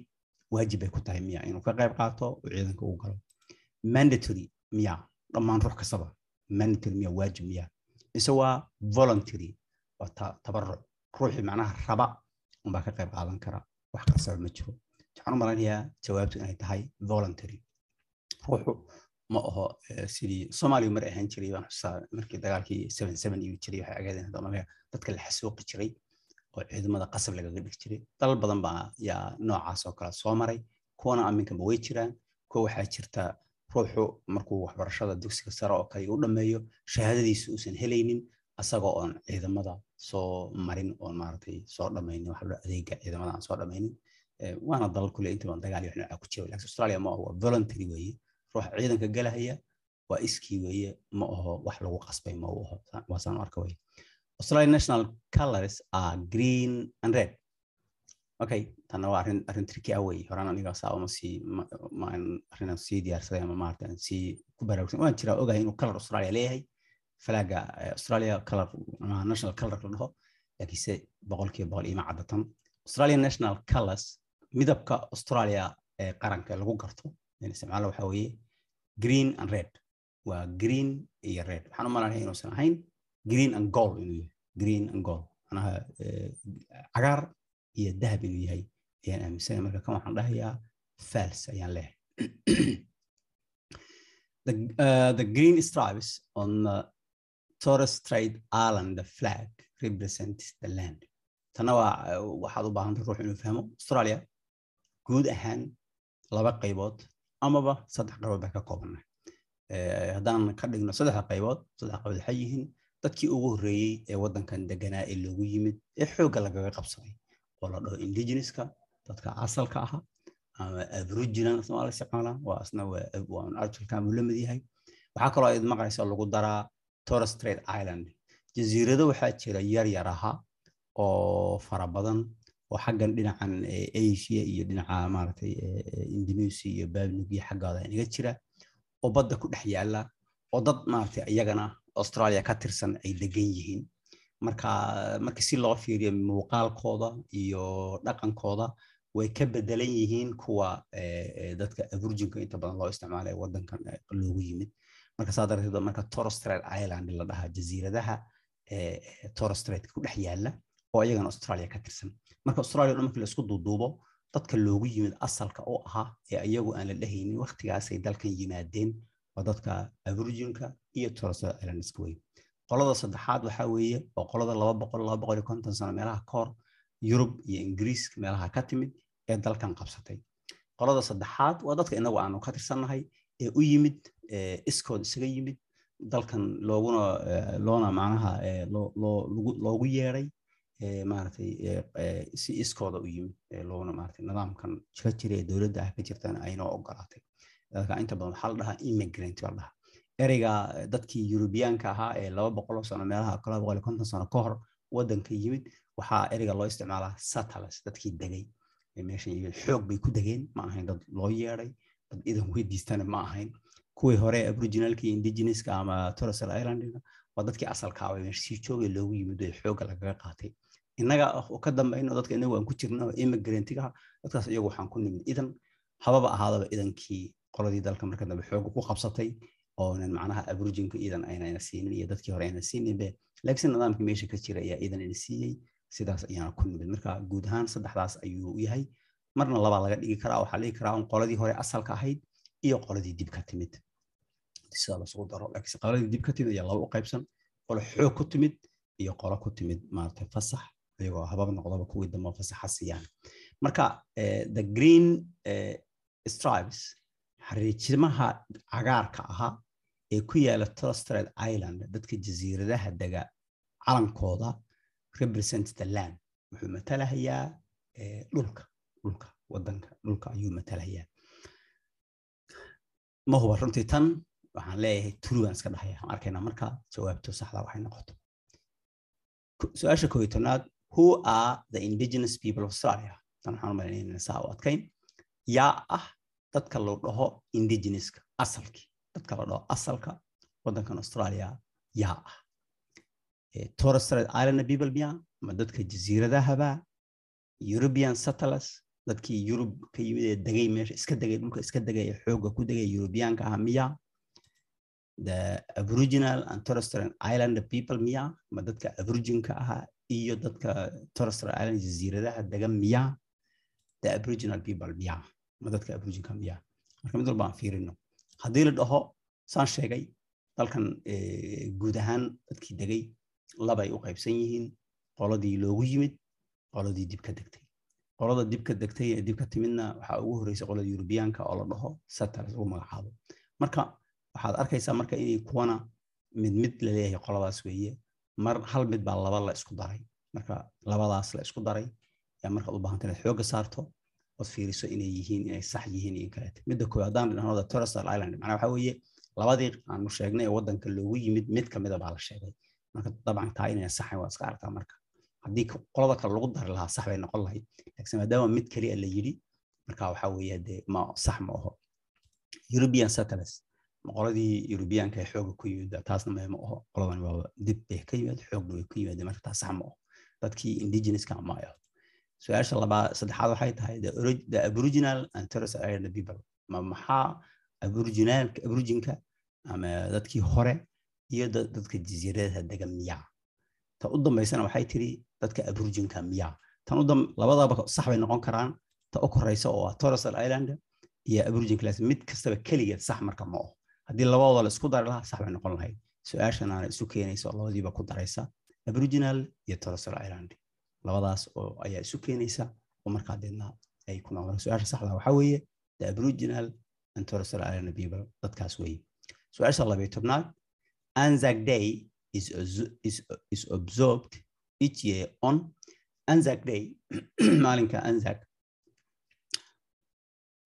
waajib bay ku tahay miya inuu ka qayb qaato oo ciidanka uu galo. Mandatory miya dhammaan ruux kastaba. Mandatory miya waajib miya. Mise waa voluntary waa tabaruc ruuxii macnaha raba unbaa ka qayb qaadan kara wax qasaba ma jiro. Waxaan u malanayaa jawaabtu inay tahay voluntary. Ruuxu ma aho sidii soomaaliya mar ahaan jiray baan xusaa markii dagaalkii jiray waxay agaadeen hadda dadka la xasuuqi jiray oo ciidamada qasab lagaga dhig jiray. Dalal badan baa yaa noocaas oo kale soo maray. Kuwana aminkanba way jiraan. Kuwa waxaa jirta ruuxu markuu waxbarashada dugsiga sare oo kale u dhammeeyo shahaadadiisa uusan helaynin asagoo oon ciidamada soo marin oon maaragtay soo dhammaynin waxa la adeega ciidamada aan soo dhammaynin. Waana dalal kule inta badan dagaal wax ku jira laakiin australia ma aho waa voluntary weeye ruux ciidanka galahaya waa iskii weeye ma aho wax lagu qasbay ma u aho waasaan arka weye australia national colors are green and red. Okay tanna waa arrin arrin tricky ah weye horaan aniga saa sii ma arrinaan sii diyaarsaday ama maarata sii ku baraarugsan waan jiraa ogahay inuu color australia leeyahay. Falaga australia color national color la dhaho. Laakiinse boqolkiiba boqol ima caddatan australia national colors midabka australia ee qaranka lagu garto isticmaalo waxaa weeye green and red. waa green iyo red. waxaan u malanaya inuusan ahayn green and gold inuu yahay green and gold. manaha cagaar iyo dahab inuu yahay ayaan aaminsanay marka kan waxaan dhahayaa fals ayaan leeyahay the, uh, the green stripes on the Torres Strait Island flag represents the land. tana waa waxaad u baahantay ruux inuu fahmo australia guud ahaan laba qaybood amaba saddex qaybood baa ka koobannahay haddaan ka dhigno saddexda qaybood saddex qaybood waxay yihiin dadkii ugu horreeyey ee waddankan deganaa ee loogu yimid ee xoogga lagaga qabsaday oo la dhaho indigenouska dadka asalka aha ama aboriginal isna la isticmaalaa waa asna waa la mid yahay. Waxaa kaloo ayd maqlaysa lagu daraa Torres Strait Island. Jasiirado waxaa jira yar yar aha oo fara badan oo xaggan dhinacan asia iyo dhinaca maaragtay indonesia iyo babnugiya xaggooda inaga jira oo badda ku dhex yaalla oo dad maaragtay iyagana australia ka tirsan ay degan yihiin. Marka marka si loo fiiriyo muuqaalkooda iyo dhaqankooda way ka bedelan yihiin kuwa dadka aborjinka inta badan loo isticmaalay waddankan loogu yimid. Marka saa darteed marka Torres Strait Island la dhahaa jasiiradaha Torres Strait ku dhex yaalla oo iyagana Australia ka tirsan marka Australia marka la isku duuduubo dadka loogu yimid asalka oo ahaa ee iyagu aan la dhahaynin waqtigaasay dalkan yimaadeen waa dadka Aboriginka iyo Torres Island weyn. Qolada saddexaad waxaa weeye oo qolada laba boqol laba boqol iyo konton sano meelaha ka hor Yurub iyo Ingiriiska meelaha ka timid ee dalkan qabsatay. Qolada saddexaad waa dadka inagu aanu ka tirsannahay ee u yimid iskood isaga yimid dalkan looguna loona macnaha loogu yeeray. maaragtay si iskooda u yimid maaragtay nidaamkan ka jira ee dowladda ah ka jirtana aynoo ogolaatay. Dadka inta badan waxaa la dhahaa immigrant baa dhahaa ereyga dadkii yurubiyaanka ahaa ee laba boqol sano meelaha laba boqol iyo konton sano ka hor waddanka yimid waxaa ereyga loo isticmaalaa settlers dadkii degay. Meeshan yimid xoog bay ku degeen ma ahayn dad loo yeeray dad idan weydiistana ma ahayn. Kuwii hore aboriginalka iyo indigenouska ama Torres Strait Islandiga waa dadkii asalka ah meesha sii joogay loogu yimid ee xoogga lagaga qaatay innaga oo ka dambayno dadka inagu aan ku jirno immigrantiga dadkaas iyagu waxaan ku nimid. Idan hababa ahaadaba idankii qoladii dalka marka dambe xoogga ku qabsatay oonan macnaha aboriginku idan aynayna siinin iyo dadkii hore ayna siininbe laakiin nidaamkii meesha ka jira ayaa idan ina siiyey. Sidaas ayaana ku nimid. Marka guud ahaan saddexdaas ayuu yahay. Marna labaa laga dhigi karaa waxaa dhigi karaa un qoladii hore asalka ahayd iyo qoladii dib ka timid. Sida lasugu daro laakiinse qoladii dib ka timid ayaa laba u qaybsan. Qolo xoog ku timid iyo qolo ku timid maaragtay fasax iyagoo habab noqdaba kuwii dambe fasaxa siiyaan. Marka the green stripes xariijimaha cagaarka ahaa ee ku yaalla Torres Strait Island dadka jasiiradaha dega calankooda represent the land. Wuxuu matalahayaa dhulka dhulka wadanka dhulka ayuu matalahayaa. Ma huba runtii tan? Waxaan leeyahay baan iska dhahaya aan arkaynaa marka jawaabto saxda waxay noqoto. Su'aasha koob iyo tobnaad who are the indigenous people of australia? Tan waxaan umalaynayna saa u adkayn. Yaa ah dadka loo dhaho indigenouska asalkii dadka la dhaho asalka waddankan australia yaa ah. Torres strait islander people miya ma dadka jasiiradahaba european settlers? Dadkii yurub ka yimid ee degay meesha iska degay dhulka iska degay ee xoogga ku degay europeanka ah miya the aboriginal and torres islander people miya ma dadka aboriginka ahaa iyo dadka torres strait island jasiiradaha degan miya the aboriginal people miya. Ma dadka aboriginka miya. Marka mid walba aan fiirino. Haddii la dhaho saan sheegay dalkan guud ahaan dadkii degay labay u qaybsan yihiin qoladii loogu yimid qoladii dib ka degtay. Qolada dib ka degtay ee dib ka timidna waxaa ugu horreysay qolada yurubiyaanka oo la dhaho settlers ugu magacaabo. Marka waxaad arkaysaa marka inay kuwana mid mid la qoladaas weeye mar hal mid baa laba la isku daray. Marka labadaas la isku daray yaa markaad u baahanta inaad xoogga saarto ood fiiriso inay yihiin inay sax yihiin iyo kaleete midda koowaad haddaan dhahno the island macnaa waxaa weeye labadii aanu sheegnay ee waddanka loogu yimid mid kamida baa la sheegay. Marka dabcan taa inayna saxayn waa iska aragtaa marka. Haddii qolada kale lagu dari lahaa sax bay noqon lahayd. Laakiin maadaama mid keliya la yidhi marka waxaa weeye dee ma sax ma aho european settlers qoladii yurubiyaanka ee xooga ku yimid taasna ma aho qoladan waa dib bay ka yimid xoogna way ku yimaadeen marka taas sax ma aho dadkii indigenouska ma aho su'aasha labaa saddexaad waxay tahay the aboriginal and torres island people. ma maxaa aboriginalka aboriginka ama dadkii hore iyo dadka jasiiradaha degan miyaa ta u dambaysana waxay tiri dadka aboriginka miyaa tan u labadaba sax bay noqon karaan ta u koreysa oo ah torres island iyo aborigin class mid kastaba keligeed sax marka ma aho haddii labadooda la isku dari lahaa sax bay noqon lahayd. Su'aashanaana isu keenaysa oo labadiiba ku daraysa aboriginal iyo torres island labadaas oo ayaa isu keenaysa oo markaa deedna ay ku noqdaan su'aasha saxda waxaa weeye the aboriginal and torres island people dadkaas weeye. Su'aasha labayo tobnaad anzac day is observed each year on anzac day. Maalinka anzac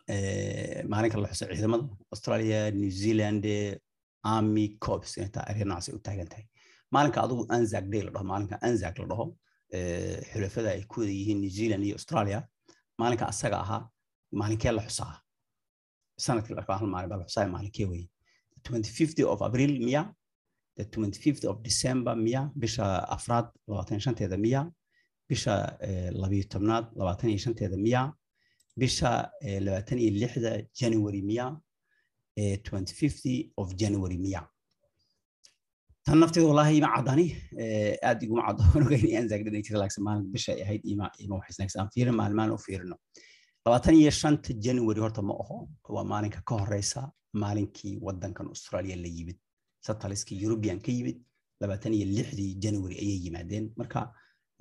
maalinka la xuso ciidamada australia new zealand army corps inta arinaas u taagan tahay. Maalinka adigu anzac day la dhaho maalinka anzac la dhaho xulafada ay ku wada yihiin new zealand iyo australia maalinka asaga ahaa maalinkee la xusaa? Sanadkii la hal maalin baa la xusaa maalinkee weye 25th of april miya the 25th of december miya bisha afraad labaatan shanteeda miya bisha labiyo tobnaad labaatan iyo shanteeda miya bisha labaatan iyo lixda january miya 25th of january miya tan nafteeda wallaahi ima caddani aad iguma caddo ogayn aan zaagdhanay jira laakiin maalin bisha ay ahayd ima ima waxaysnaagsa aan fiirin maalmaan u fiirino labaatan iyo shanta january horta ma aho waa maalinka ka horeysa maalinkii waddankan australia la yimid sataliskii european ka yimid labaatan iyo lixdii january ayay yimaadeen marka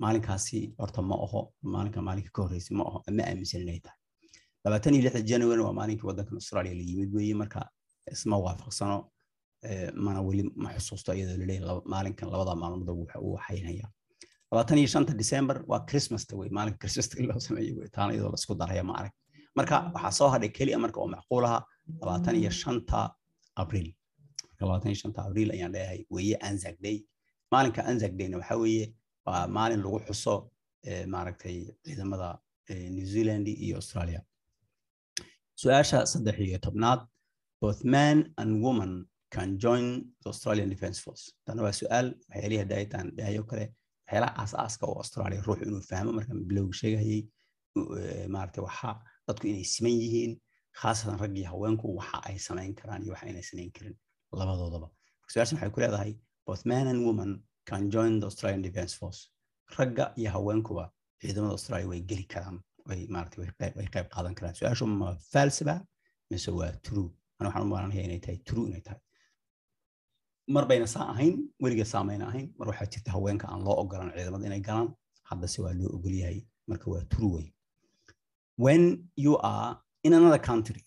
maalinkaasi horta ma aho maalinka maalinka ka horeysa ma aho ma aaminsan inay tahay labaatan iyo lixda january waa maalinkii waddankan australia la yimid weeye. Marka isma waafaqsano mana weli ma xusuusto iyadoo la leeyahay maalinkan labada maalmood uu waxaynaya labaatan iyo shanta december waa chrismasta wey maalinka chrismasta loo sameeyo wey taana iyadoo la isku daraya ma arag marka waxaa soo hadhay keliya marka oo macquul aha labaatan iyo shanta abriil marka labaatan iyo shanta abriil ayaan leeyahay weeye anzac day. Maalinka anzac dayna waxaa weeye waa maalin lagu xuso maaragtay ciidamada new zealand iyo australia su'aasha saddex iyo tobnaad both man and woman can join the Australian Defence Force. Tana waa su'aal waxyaalihi daayitaan dhahayo kale waxyaalaha aas-aaska oo Australia ruux inuu fahmo markaan bilowga sheegayay maaragtay waxa dadku inay siman yihiin khaasatan rag iyo haweenku waxa ay samayn karaan iyo waxa inay samayn karin labadoodaba. Su'aashan waxay ku leedahay both man and woman can join the Australian Defence Force. Ragga iyo haweenkuba ciidamada Australia way geli karaan way maaragtay way qayb qaadan karaan. Su'aashu ma false ba mise waa true? Ana waxaan u maaranayaa inay tahay true inay tahay. mar bayna saa ahayn weliga saamayna ahayn mar waxaa jirta haweenka aan loo ogolan ciidamada inay galaan haddase waa loo ogol marka waa true way when you are in another country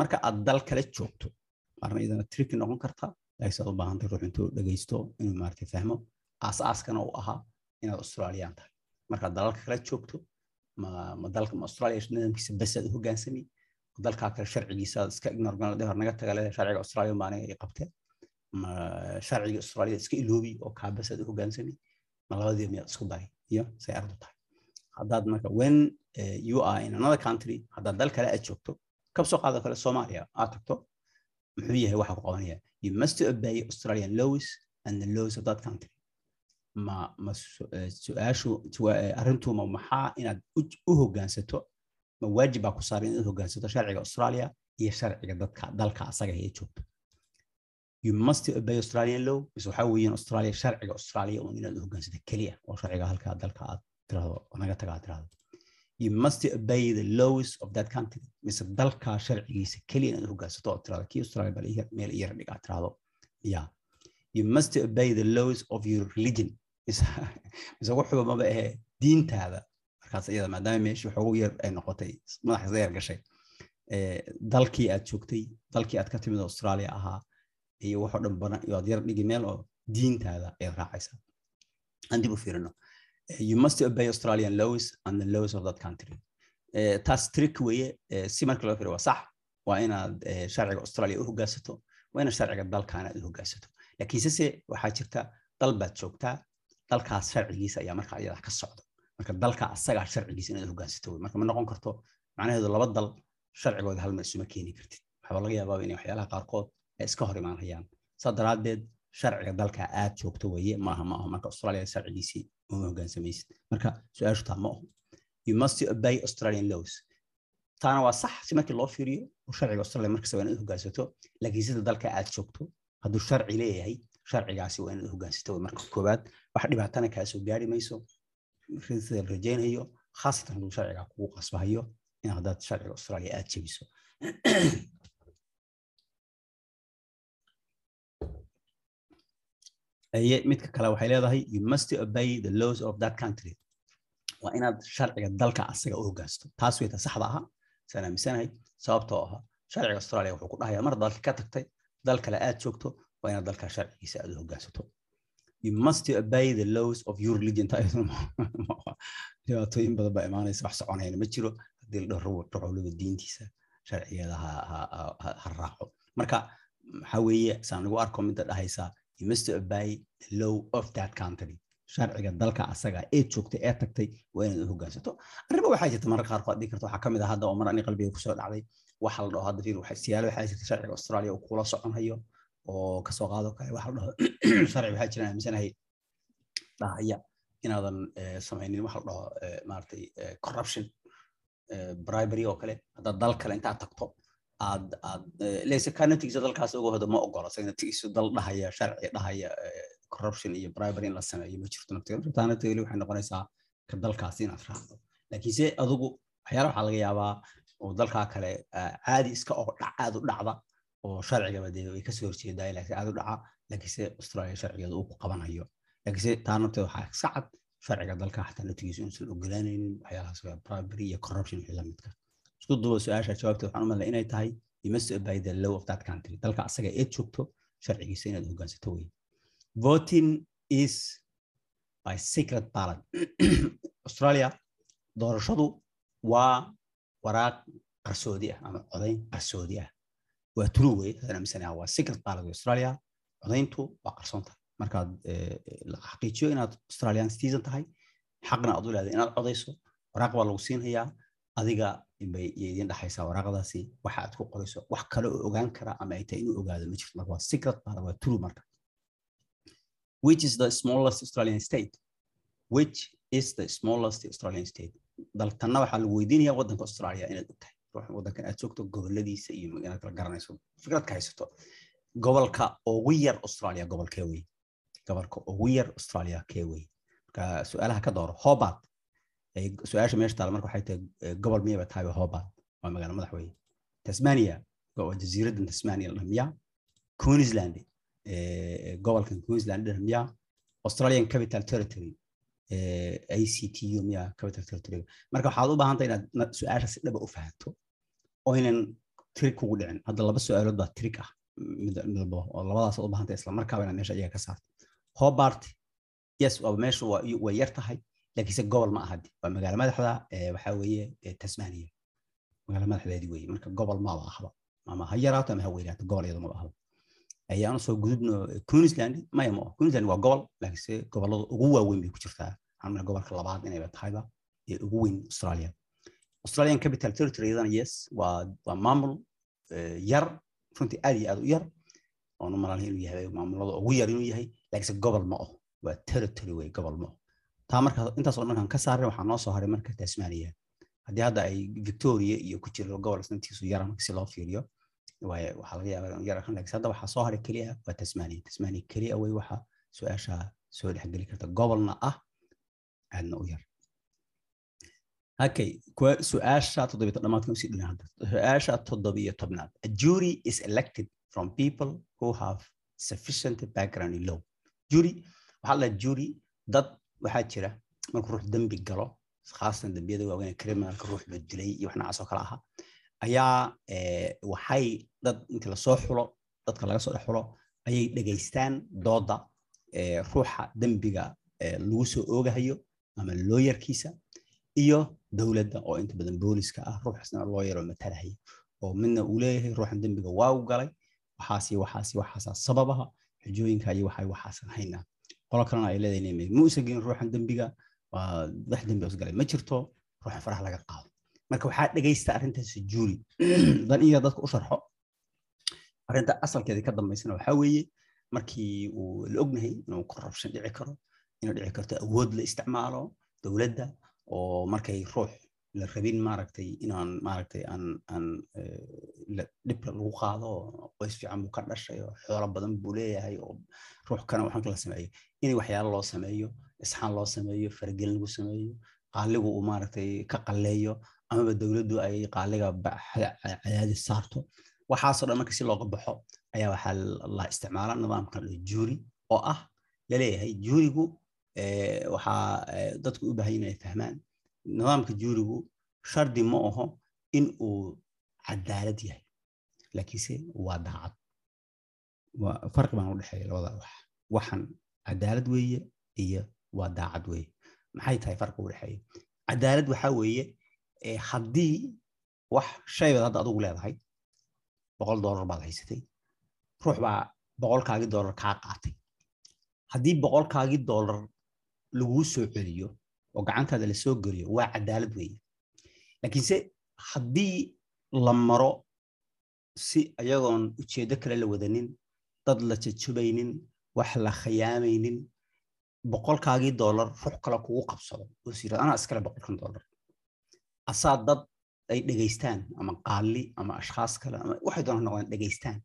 marka aad dal kale joogto marna idana tricky noqon karta laakiin saad u baahantay ruux dhegaysto inuu maaragtay fahmo aas-aaskana uu ahaa inaad australiyaan tahay markaad dalalka kale joogto ma dalka ma australia nidaamkiisa bes aad u hoggaansami dalkaa kale sharcigiisa iska ignore hor naga taga leedahay sharciga australia baa aniga i qabteen ma sharciga australia iska iloobi oo kaabasaad u hogaansami. Ma labadii miyaad isku daray iyo say ardu tahay. Haddaad marka when uh, you are in another country haddaad dal kale aad joogto kabsoo qaado kale soomaaliya aad tagto muxuu yahay waxa ku qabanaya. You must obey australian laws and the laws of that country ma ma su'aashu arrintuma maxaa inaad u hoggaansato ma waajib baa ku saaran inaad hoggaansato sharciga australia iyo sharciga dadka dalka asaga ee joogto you must obey australian law mise waxaa weeyaan australia sharciga australia un inaad u hoggaansato keliya oo sharciga halka dalka aad tirahdo naga taga aad tirahdo you must obey the laws of that country mise dalka sharcigiisa keliya inaad hoggaansato oo tirahdo kii australia bal meel iyara dhig aad tirahdo ya you must obey the laws of your religion mise wuxuba maba ahe diintaada. Markaas iyada maadaama meeshii waxoogu yar ay noqotay madaxaas yar gashay. Dalkii aad joogtay dalkii aad ka timid australia ahaa iyo waxoo dhan badan iyo yar dhigi meel oo diintaada ayaad raacaysaa. Aan dib u fiirino. You must obey australian laws and the laws of that country. Taas trick weeye si marka loo fiiriyo waa sax. Waa inaad sharciga australia u hoggaansato waa inaad sharciga dalkaana aad u hoggaansato laakiinse se waxaa jirta dal baad joogtaa dalkaas sharcigiisa ayaa marka iyada ka socda marka dalka asagaa sharcigiisa inaad hoggaansato wey marka ma noqon karto macnaheedu laba dal sharcigooda hal mar isuma keeni kartid. Waxaa laga yaabaa inay waxyaalaha qaarkood ay iska hor imaanayaan. Saa daraaddeed sharciga dalka aad joogto weeye maaha ma marka australia sharcigiisii uma hoggaansamaysid marka su'aashu taa ma aho you must obey australian laws. Taana waa sax si markii loo fiiriyo oo sharciga australia markasta waa inaad hoggaansato laakiin sida dalka aad joogto hadduu sharci leeyahay sharcigaasi waa inaad hoggaansato marka koowaad wax dhibaatana kaa soo gaari mayso. Sida rajaynayo khaasatan hadduu sharciga kugu qasbahayo in haddaad sharciga australia aad jebiso. Midka kale waxay leedahay you must obey the laws of that country. Waa inaad sharciga dalka asaga u hoggaansato taas weyta saxda aha saan aaminsanahay sababtoo aha sharciga australia wuxuu ku dhahayaa mar dalka ka tagtay dal kale aad joogto waa inaad dalka sharcigiisa aad u hoggaansato. You must obey the laws of your religion. Dhibaatooyin badan baa imaanaysa wax soconayna ma jiro. Haddii la dhaho ruculuba diintiisa sharcigeeda ha raaco. Marka waxaa weeye? Saan lagu arko midda dhahaysa you must obey the law of that country. Sharciga dalka asaga ee joogtay ee tagtay waa inaad u hoggaansato. Arrimo waxaa jirta. Mararka qaarkood dhigi karta waxaa ka mid ah hadda oo mar ani qalbiga ku soo dhacday. Waxa la dhaho hadda fiir siyaalo waxaa jirta sharciga australia uu kula soconhayo oo ka soo qaado kale waxa sharci waxaa jiraan aaminsanahay dhahaya inaadan samaynin waxa la dhaho maaragtay corruption bribery oo kale. Haddaad dal kale intaad tagto aad aad leyse kaana tigiso dalkaas uga hoda ma ogola isagana tigiso dal dhahaya sharci dhahaya corruption iyo bribery in la sameeyo ma jirto naftiga. Taana tegeli waxay noqonaysaa ka dalkaas inaad raacdo. Laakiinse adigu waxyaala waxaa laga yaabaa oo dalkaa kale caadi iska oo dhac aad u dhacda oo sharcigaba ka soo horjeedaa laakiin aad australia sharcigeeda uu ku qabanayo. Laakiinse taa nafteeda waxaa iska cad sharciga dalka xataa naftigiisu inuusan oggolaanaynin waxyaalahaas waa bribery iyo corruption wixii la midka. Isku duuba su'aasha jawaabteed waxaan u malay inay tahay you must the law of that country. Dalka asaga ee joogto sharcigiisa inaad hoggaansato wey voting is by secret ballot. Australia doorashadu waa waraaq qarsoodi ah ama codayn qarsoodi ah waa wey hadaan aaminsanaa waa secret ballot australia codayntu waa qarsoon tahay markaad xaqiijiyo inaad australian citizen tahay xaqna aad u leedahay inaad codayso waraaq baa lagu siinhayaa adiga bay idin dhexaysaa waraaqdaasi waxa aad ku qorayso wax kale oo ogaan kara ama ay tahay inuu ogaado ma jirto marka waa secret ballot waa true marka which is the smallest australian state? Which is the smallest australian state? daltanna waxaa lagu weydiinayaa waddanka australia inaad ogtahay ruux waddankan aad joogto goboladiisa iyo inaad kala garanayso fikrad ka haysato. Gobolka ugu yar australia gobolkee wey gobolka ugu yar australia kee wey marka su'aalaha ka dooro hobart. Su'aasha meesha taala marka waxay tahay gobol miyaba tahay hobart. Waa magaalo madax weye tasmania waa tasmania la dhamiyaa queensland gobolkan queensland dhamiya australian capital territory actu miya capital territory. Marka waxaad u baahantay inaad su'aasha si dhaba u fahanto oo inan trig kugu dhicin. Hadda laba su'aalood baa trig ah. Midalbo oo labadaas u baahantay isla markaaba inaad meesha iyaga ka saarto. Hobart yes waa meesha way yar tahay laakiinse gobol ma ahadi waa magaalo madaxda waxaa weeye tasmania. Magaalo madaxdeedii weeye. Marka gobol maba ahba ama ha yaraato ama ha weynaato gobol iyada maba ahba ayaanu soo gudubno queensland. Maya ma queensland waa gobol laakiinse gobollada ugu waaweyn bay ku jirtaa. Waxaan gobolka labaad inayba tahayba ee ugu weyn australia australian capital territory iyadana yes waa waa maamul yar runtii aad iyo aad u yar oonu malalay inuu yahay maamulada ugu yar inuu yahay laakiinse gobol ma oh waa territory wey gobol ma oh taa marka intaas oo ka saaray waxaa noo soo haray marka tasmania. Haddii hadda ay victoria iyo ku jiro gobol isnantiisu yaran si loo fiiriyo waxaa laga yaabaa yar kan laakiin hadda waxaa soo haray keliya waa tasmania. Tasmania keliya way waxa su'aasha soo dhexgeli karta gobolna ah aadna u yar dhamaadkan u sii dhina hadda. Su'aasha toddobiyo tobnaad. A jury is elected from people who have sufficient background in law. Jury waxaa la jury dad waxaa jira markuu ruux dembi galo khaasatan dembiyada waaweyn criminalka ruux buu dilay iyo wax noocaas oo kale aha ayaa waxay dad intii la soo xulo dadka laga soo dhex xulo ayay dhegaystaan dooda ruuxa dembiga lagu soo oogahayo ama looyarkiisa iyo dowladda oo inta badan booliska ah ruuxasna looyar oo matalahaya oo midna uu leeyahay ruuxan dembiga waa u galay. Waxaasi waxaasi waxaasaa sababaha xujooyinka iyo waxay waxaasan haynaa qolo kalena ay leedahay ma uusan gelin ruuxan dembiga? Wax dembi us galay. Ma jirto? Ruuxa faraha laga qaado. Marka waxaa dhegaysta arrintaasi juuri. Dan iyo dadka u sharxo. Arrinta asalkeedii ka dambaysana waxaa weeye markii uu la ognahay inuu corruption dhici karo inuu dhici karto awood la isticmaalo dowladda oo markay ruux la rabin maaragtay inaan maaragtay aan aan dhibka lagu qaado qoys fiican buu ka dhashay oo xoolo badan buu leeyahay oo ruux kana waxaan kala sameeyo in waxyaalo loo sameeyo isxaan loo sameeyo faragelin lagu sameeyo qaaligu uu maaragtay ka qalleeyo amaba dowladdu ay qaaliga cadaadis saarto. Waxaasoo dhan marka si looga baxo ayaa waxaa la isticmaala nidaamka juuri oo ah la leeyahay juurigu waxaa dadku u baahan inay fahmaan nidaamka juurigu shardi ma aho in uu cadaalad yahay laakiinse waa daacad. Farqi baan u dhexeeya labada wax. Waxan cadaalad weeye iyo waa daacad weeye. Maxay tahay farqi u dhexeeya? Cadaalad waxaa weeye haddii wax shaybaad hadda adugu leedahay boqol doolar baad haysatay ruux baa boqolkaagii doolar kaa qaatay. Haddii boqolkaagii doolar laguu soo celiyo oo gacantaada la soo geliyo waa cadaalad weeye. Laakiinse haddii la maro si ayagoon ujeeddo kale la wadanin dad la jajubaynin wax la khiyaamaynin boqolkaagii doolar ruux kale kugu qabsado oo sira anaa iskale boqolkan doolar asaa dad ay dhegaystaan ama qaali ama ashkhaas kale ama waxay doonaan noqdaan dhegaystaan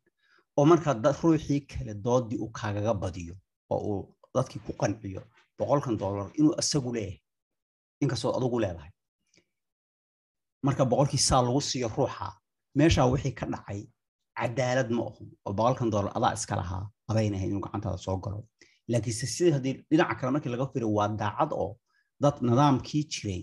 oo markaa ruuxii kale doodii uu kaagaga badiyo oo uu dadkii ku qanciyo boqolkan doolar inuu isagu leeyahay inkastoo adugu leedahay. Marka boqolkii lagu siiyo ruuxa meeshaa wixii ka dhacay cadaalad ma aho oo boqolkan doolar adaa iska lahaa adaynahay inuu gacantaada soo galo. Laakiinse sidii haddii dhinaca kale markii laga firiyo waa daacad oo dad nidaamkii jiray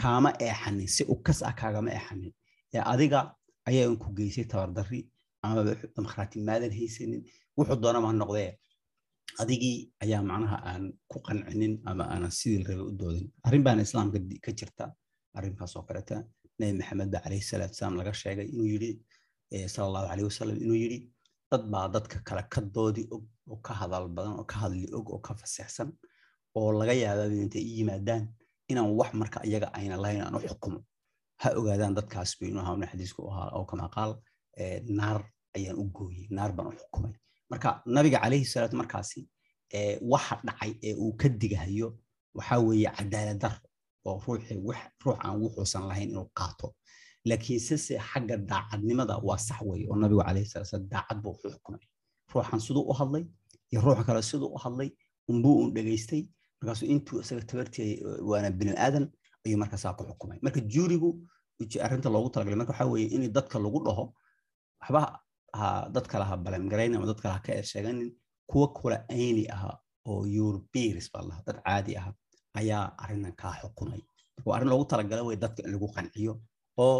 kaama eexanin si u kas ah kaagama eexanin. Ee adiga ayaa ku geysay tabardarri ama demokraati maadan haysanin wuxuu doonama ha noqdee adigii ayaa macnaha aan ku qancinin ama aanan sidii rabay u doodin. Arrin baana islaamka ka jirta arrinkaas oo kaleta nabi maxamed ba calayhi salaatu salaam laga sheegay inuu yidhi sala allahu calayhi wasalam inuu yidhi dad baa dadka kale ka doodi og oo ka hadal badan oo ka hadli og oo ka faseexsan oo laga yaabaa intay i yimaadaan inaan wax marka iyaga ayna lahayn aan u xukumo. Ha ogaadaan dadkaas buu inuu ahaa xadiisku ahaa oo kama qaal naar ayaan u gooyey naar baan u xukumay marka nabiga calayhi salaatu markaasi waxa dhacay ee uu ka digahayo waxaa weeye cadaalad dar oo ruux aan wuxuusan lahayn inuu qaato. Laakiinse se xagga daacadnimada waa sax weeye oo nabigu calayhi salaatu daacad buu xukumay. Ruuxan siduu u hadlay iyo ruuxa kale siduu u hadlay unbuu un dhegaystay. Markaasuu intuu isaga tabartii waana bini aadan ayuu markaasaa ku xukumay. Marka juurigu arrinta loogu talagalay marka waxaa weeye in dadka lagu dhaho waxba dad kale ha balemgarayn ama dad kale ha ka ersheeganin kuwa kula ayni aha oo europeans baa lahaa dad caadi ah ayaa arrintan kaa xukumay waa arrin loogu talagalay way dadka in lagu qanciyo oo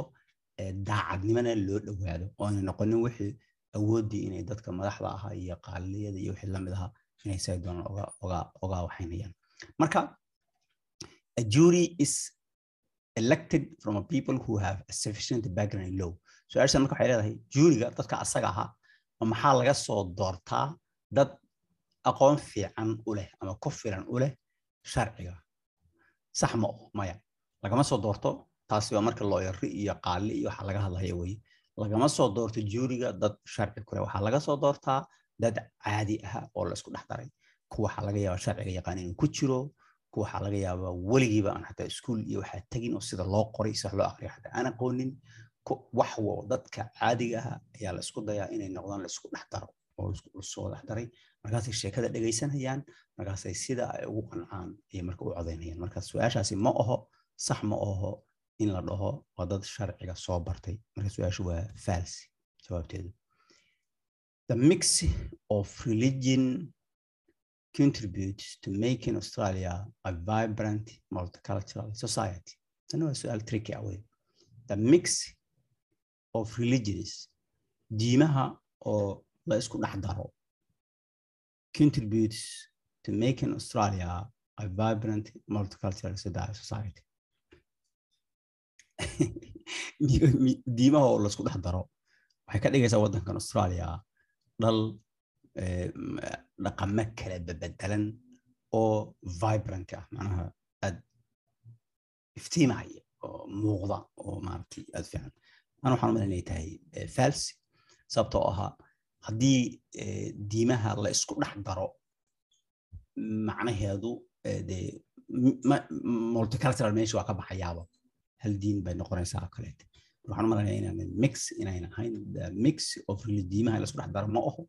daacadnimana loo dhowaado oo ayna noqonin wixii awooddii inay dadka madaxda ahaa iyo qaaliyada iyo wixii la mid ahaa inay say doonaan oga oga oga waxaynayaan. Marka a jury is elected from a people who have a sufficient background in law su'aashan marka waxay leedahay juuriga dadka asaga ahaa ma maxaa laga soo doortaa dad aqoon fiican u leh ama ku filan u leh sharciga? Sax ma oh maya. Lagama soo doorto taasi waa marka looyari iyo qaali iyo waxa laga hadlaya weye lagama soo doorto juuriga dad sharci kule waxaa laga soo doortaa dad caadi ah oo la dhex daray. Kuwa waxaa laga yaabaa sharciga yaqaan inuu ku jiro kuwa waxaa laga yaabaa weligiiba aan xataa iskuul iyo waxaa tegin oo sida loo qoray si wax loo aqriyo xataa aan aqoonin wax wo dadka caadiga ah ayaa la isku dayaa inay noqdaan la isku dhex daro oo la soo dhex daray markaasay sheekada dhegaysanayaan markaasay sida ay ugu qancaan iyo marka u codaynayaan marka su'aashaasi ma aho sax ma aho in la dhaho waa dad sharciga soo bartay marka su'aashu waa falsi jawaabteedu the mix of religion contributes to making Australia a vibrant multicultural society. Tani waa su'aal tricky awey. The mix of religions, diimaha oo la isku dhex daro, contributes to making Australia a vibrant multicultural society. diimaha oo la isku dhex daro waxay ka dhigaysaa waddankan Australia dhal dhaqamo kala bebedelan oo vibrant ah. Macnaha aad iftiimaya oo muuqda oo maaragtay aad fiican ana waxaan umalay inay tahay falsi sababtoo ahaa haddii diimaha la isku dhex daro macnaheedu dee multicultural meesha waa ka baxayaaba hal diin bay noqonaysaa kaleete waxaan u malaynaya inaan mix inayn ahayn mix of diimaha la isku dhex daro ma aho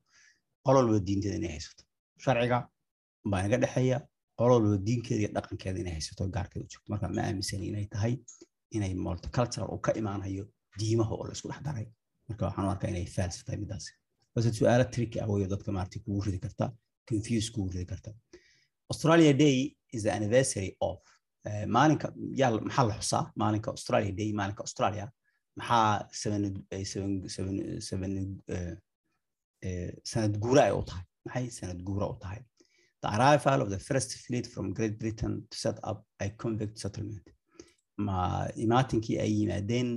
qololba diinteeda inay haysato sharciga baa inaga dhexeeya qololba diinkeeda iyo dhaqankeeda inay haysato gaarkeeda joogto marka ma aaminsani inay tahay inay multicultural uu ka imaanayo diimaha oo la isku dhex daray. Marka waxaan u arkaa inay fals tahay midaasi base su'aalo tricky ah weyo dadka maaragtay kugu ridi karta confuse kugu ridi karta. Australia day is the anniversary of maalinka yaa maxaa la xusaa? Maalinka australia day maalinka australia. Maxaa sanad guura ay u tahay? Maxay sanad guura u tahay? The arrival of the first fleet from great britain to set up a convict settlement. Ma imaatinkii ay yimaadeen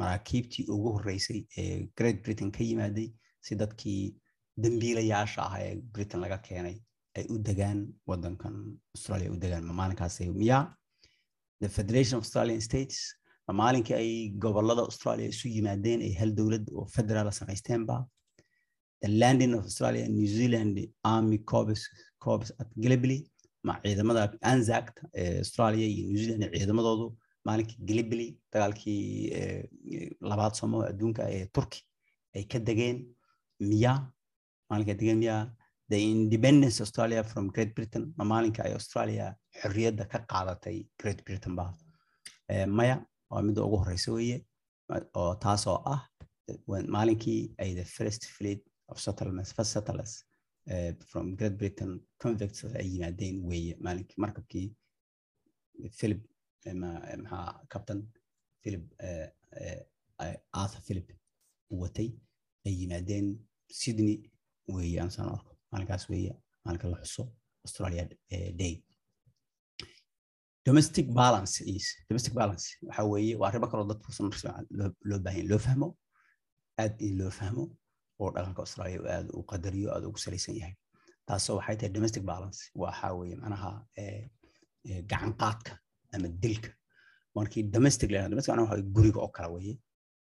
maraakiibtii ugu horreysay ee great britain ka yimaaday si dadkii dambiilayaasha ah ee britain laga keenay ay u degaan waddankan australia u degaan ma maalinkaasay miyaa. The federation of australian states ma maalinkii ay gobollada australia isu yimaadeen ay hal dowlad oo federaal samaysteenba. The landing of australia new zealand army corps corps at gallipoli ma ciidamada anzac ee australia iyo new zealand ciidamadoodu maalinkii gallipoli dagaalkii labaad somo adduunka ee turki ay ka degeen miyaa maalinka degeen miyaa the independence australia from great britain. ma maalinka ay australia xorriyadda ka qaadatay great britain ba maya waa midda ugu horeysa weeye oo taasoo ah maalinkii ay the first fleet of settlements first settlers from great britain convicts ay yimaadeen weeye maalinkii markabkii philip maxaa captain philip arthur philip watay ay yimaadeen sydney weeye aan saan arko maalinkaas weeye maalinka la xuso australia day domestic balance is domestic balance waxa weeye waa arrimo kaloo dadku loo baahan loo fahmo aad in loo fahmo oo dhaqanka australia aad u qadariyo aad ugu salaysan yahay taasoo waxay tahay domestic balance waxa weeye macnaha gacan qaadka ama dilka. Markii domestic la domestic waxa guriga oo kale weeye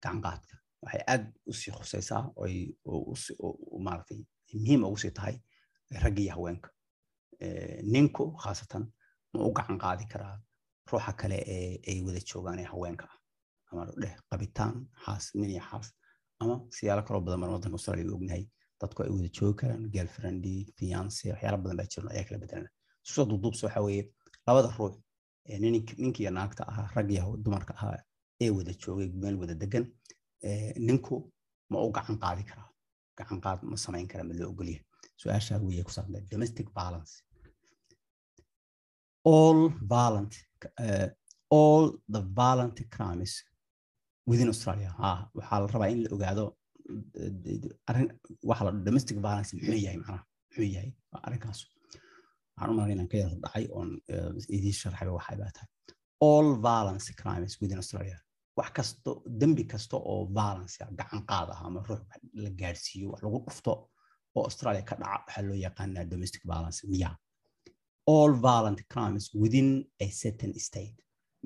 gacan qaadka waxay aad u sii khusaysaa oy maaragtay muhiim ugu sii tahay ragga iyo haweenka. Ninku khaasatan ma u gacan qaadi karaa ruuxa kale ee ay wada joogaan ee haweenka. Ah ama dheh qabitaan xaas nin iyo xaas ama siyaalo kaloo badan baan waddanka australia u ognahay. Dadku ay wada joogi karaan girlfriendii fiance waxyaala badan baa jiran ayaa kala bedelana susoo duuduubsa waxa weeye labada ruux ninki iyo naagta ahaa rag dumarka ahaa ee wada joogay meel wada degan ninku ma u gacan qaadi karaa? Gacan qaad ma samayn kara ma loo ogolyahay su'aasha weeye ku saabsan domestic balance all violent uh, all the violent crimes within australia. Ha waxaa la rabaa in la ogaado arrin waxa la domestic violence muxuu yahay macnaha? Muxuu yahay arrinkaas waxaan u malayn inaan ka yar dhacay oon idiin sharxay waxay baa tahay. All violence crimes within australia. Wax kasto dembi kasta oo violence gacan qaad ah ama ruux la gaarsiiyo wax lagu dhufto oo australia ka dhaca waxaa loo yaqaanaa domestic violence miya all violent crimes within a certain state.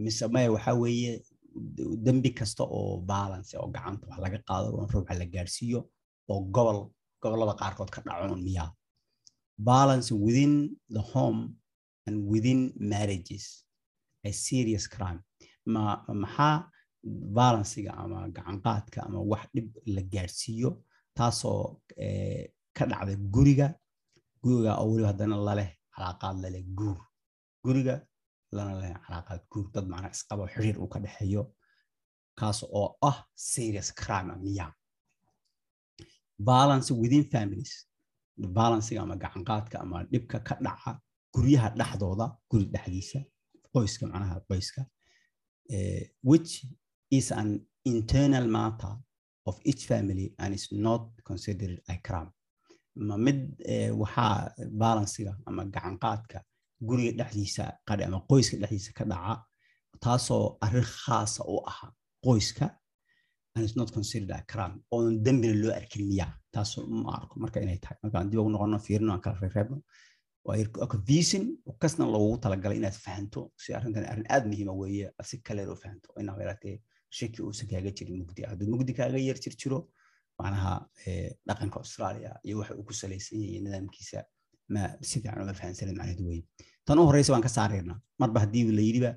Mise maya waxaa weeye dembi kasta oo violence oo gacanta wax laga qaado oo ruuxa la gaarsiiyo oo gobol gobollada qaarkood ka dhaco miya violence within the home and within marriages. A serious crime. Ma maxaa valenciga ama gacanqaadka ama wax dhib la gaarsiiyo taasoo ka dhacda guriga. Guriga oo weliba haddana laleh calaaqaad laleh guur. Guriga lana leh calaaqaad guur. Dad macnaa isqabo xiriir uu ka dhexeeyo kaas oo ah serious crime miya balance within families balancega ama gacanqaadka ama dhibka ka dhaca guryaha dhexdooda guri dhexdiisa qoyska macnaha qoyska which is an internal matter of each family and is not considered a crime. Ma mid waxaa balancega ama gacanqaadka guriga dhexdiisa qadhe ama qoyska dhexdiisa ka dhaca taasoo arrin khaasa u aha qoyska and is not considered a crime. Oonan dembina loo arkin miya. Taas ma arko. Marka inay tahay. Markaan dib ugu noqono fiirino aan kala reebno confusion kasna loogu talagalay inaad fahanto. Si arrintan arrin aad muhiima weeye si kale fahanto. Inaa yaratee shaki uusan kaaga jirin mugdi. Hadduu mugdi kaaga yar jir jiro macnaha dhaqanka australia iyo waxa uu ku salaysan yahay nidaamkiisa ma si fiican uma fahansanin macnaheedu weye tan u horeysa waan ka saaraynaa marba haddii la yidhiba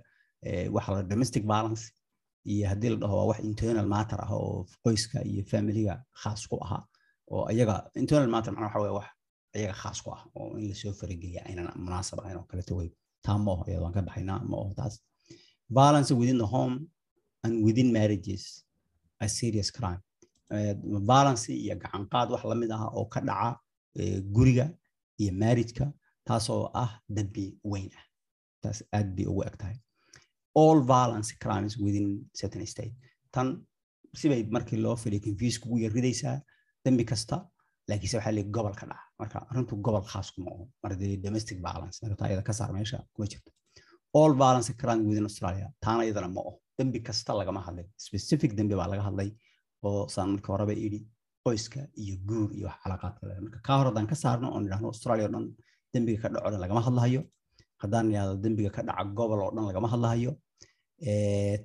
waxa la domestic balance iyo haddii la dhaho waa wax internal matter ah oo qoyska iyo familiga khaas ku ahaa oo ayaga internal matter macnaha waxa weye wax ayaga khaas ku ah oo in la soo farageliya aynan munaasab ahayn oo kaleto wey taa ma oho iyada waan ka baxaynaa ma oho taas. Balance within the home and within marriages a serious crime. Balance iyo gacanqaad wax la mid ah oo ka dhaca guriga iyo marriageka taasoo ah dambi weyn ah. Taas aad bay ugu eg all violence crimes within certain state. Tan sibay markii loo filiyo confuse kugu yar ridaysaa dambi kasta laakiinse waxaa leeyahay gobol ka dhaca marka arrintu gobol khaas kuma oho. Mardee domestic violence marka taa iyada ka saar meesha kuma jirto. All violence crime within australia taana iyadana ma oho. Dembi kasta lagama hadlay. Specific dembi baa laga hadlay oo saan marka horeba idhi qoyska iyo guur iyo wax calaaqaadka leh marka kaa hor haddaan ka saarno oon idhahno australia oo dhan dembiga ka dhaco dhan lagama hadlahayo. Haddaan idhahdo dembiga ka dhaca gobol oo dhan lagama hadlahayo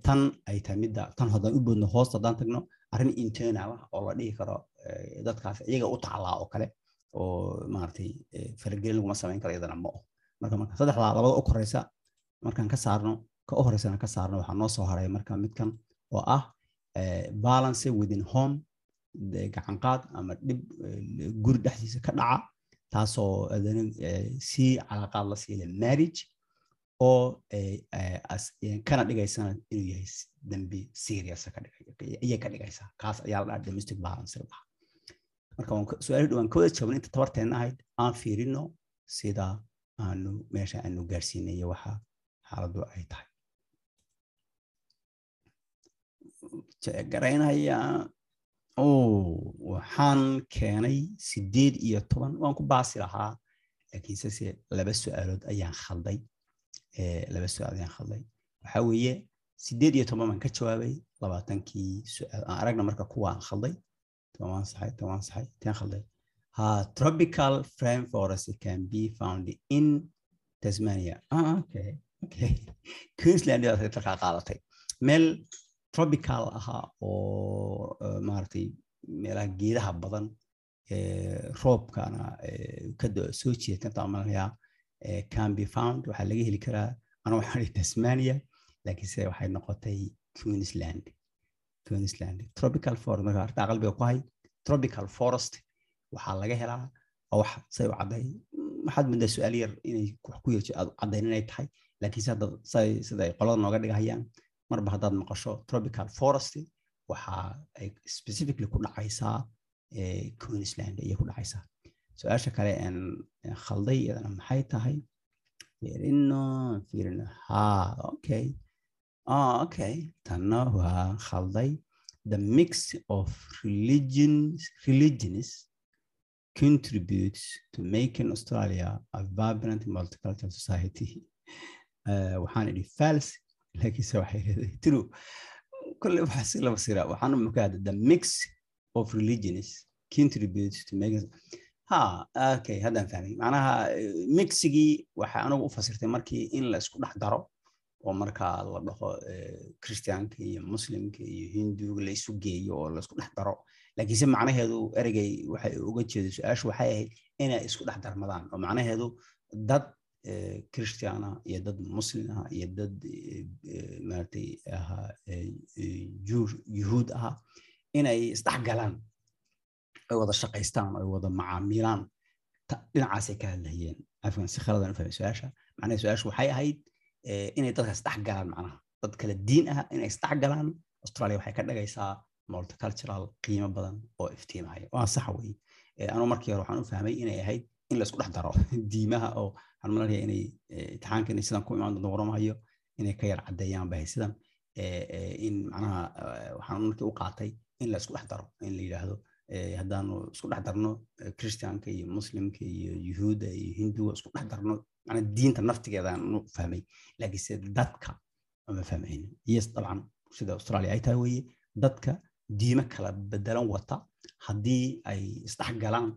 tan ay tahay midda tan haddaan u boodno hoosta haddaan tagno arrin internal ah oo la dhihi karo dadkaas iyaga u taclaa oo kale oo maaragtay faragelin laguma samayn karo iyadana ma oh marka marka saddexdaa labada u koreysa markaan ka saarno ka u horeysana ka saarno waxaa noo soo haray marka midkan oo ah balance within home gacanqaad ama dhib guri dhexdiisa ka dhaca taasoo adana si calaaqaad la siila marriage oo kana dhigaysana inuu yahay dambi serious ka dhigaysaa. Kaas ayaa la dhaha domestic violence marka su'aal dhawaan ka wada jawaabna inta tabarteena ahayd aan fiirino sida aanu meesha aanu gaarsiinayo waxa xaaladdu ay tahay. Garaynaya waxaan keenay sideed iyo toban. Waan ku baasi lahaa laakiinse se laba su'aalood ayaan khalday laba su'aalood ayaan khalday waxaa weeye sideed iyo toban ka jawaabay labaatankii su'aal aan aragna marka kuwaan khalday toban saxay toban saxay teen khalday ha tropical frame forest can be found in tasmania. Ah queensland baad markaa qaadatay. Meel tropical ahaa oo maaragtay meelaha geedaha badan roobkana ka soo can be found. Waxaa laga heli karaa ana waxaan tasmania laakiinse waxay noqotay queensland. Queensland tropical forest. Marka arrinta qalbiga ku hay tropical forest waxaa laga helaa wax say u cadday waxaad moodaa su'aal yar inay wax ku yeerto aad caddayn inay tahay. Laakiinse hadda sida qolada nooga dhigahayaan marba haddaad maqasho tropical forest waxa ay specifically ku dhacaysaa queensland ayay ku dhacaysaa su'aasha kale khalday iyadana maxay tahay? Fiirino fiirino ha okay. Oh, tanna waa khalday. The mix of religions religions contributes to making australia a vibrant multicultural society. Waxaan idhi fals. Laakiinse waxay leedahay tiro kolle waxaa si lama sira. Waxaan umaka hadda the mix of religions contributes to making ha okay haddaan fahmay macnaha mixigii waxaa anigu u fasirtay markii in la isku dhex daro oo markaa la dhaho christianka iyo muslimka iyo hinduga la isu geeyo oo la isku dhex daro laakiinse macnaheedu ereygay waxay uga jeeday su'aashu waxay ahayd inay isku dhex darmadaan. Oo macnaheedu dad christiana iyo dad muslim ah iyo dad maaragtay ahaa yuhuud aha inay isdhex galaan ay wada shaqaystaan ay wada macaamilaan. Dhinacaasay ka hadlayeen. Afgan si khaladan u fahmay su'aasha. Macnaha su'aashu waxay ahayd inay dadka isdhex macnaha. Dad kala diin ah inay isdhex galaan australia waxay ka dhagaysaa multicultural qiimo badan oo iftiimaya. Waa sax wey anuu markii hore waxaan u fahmay inay ahayd in la dhex daro diimaha oo waxaan inay imtixaanka inay sidan ku imaan doonto waramahayo inay ka yar caddeeyaan bahay sidan in macnaha waxaan markii u qaatay in la dhex daro in la yidhaahdo haddaanu isku dhex darno christianka iyo muslimka iyo yuhuudda iyo hinduga isku dhex darno macnaa diinta naftigeedaan u fahmay. Laakiinse dadka ma fahmaynin yes dabcan sida australia ay tahay weeye dadka diimo kala bedelan wata haddii ay isdhex galaan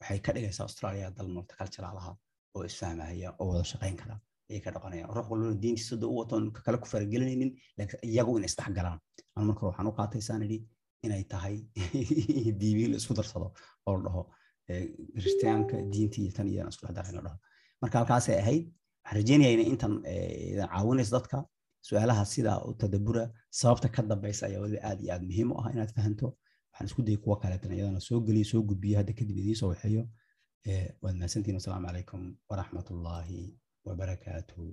waxay ka dhigaysaa australia dal multiculturalaha oo isfahmahaya oo wada shaqayn kara ayay ka dhaqanayaan ruux walbana diintiisa da u waton kale ku faragelinaynin laakiin iyagu inay isdhex galaan. An marka waxaan u qaatay saan idhi inay tahay diimii la isku darsado oo la dhaho kiristaanka diintii iyo tan iyana isku dhex daray la dhaho. Marka halkaasay ahayd waxaan rajeynaya intan idan caawinayso dadka su'aalaha sidaa u tadabura sababta ka dambaysa ayaa weliba aad iyo aad muhiim u ah inaad fahanto. Waxaan isku dayay kuwa kaleetan iyadana soo geliyo soo gudbiyo hadda kadib idiin soo waxeeyo. Waad mahadsantihin wasalaamu calaykum waraxmatullaahi wabarakaatuhu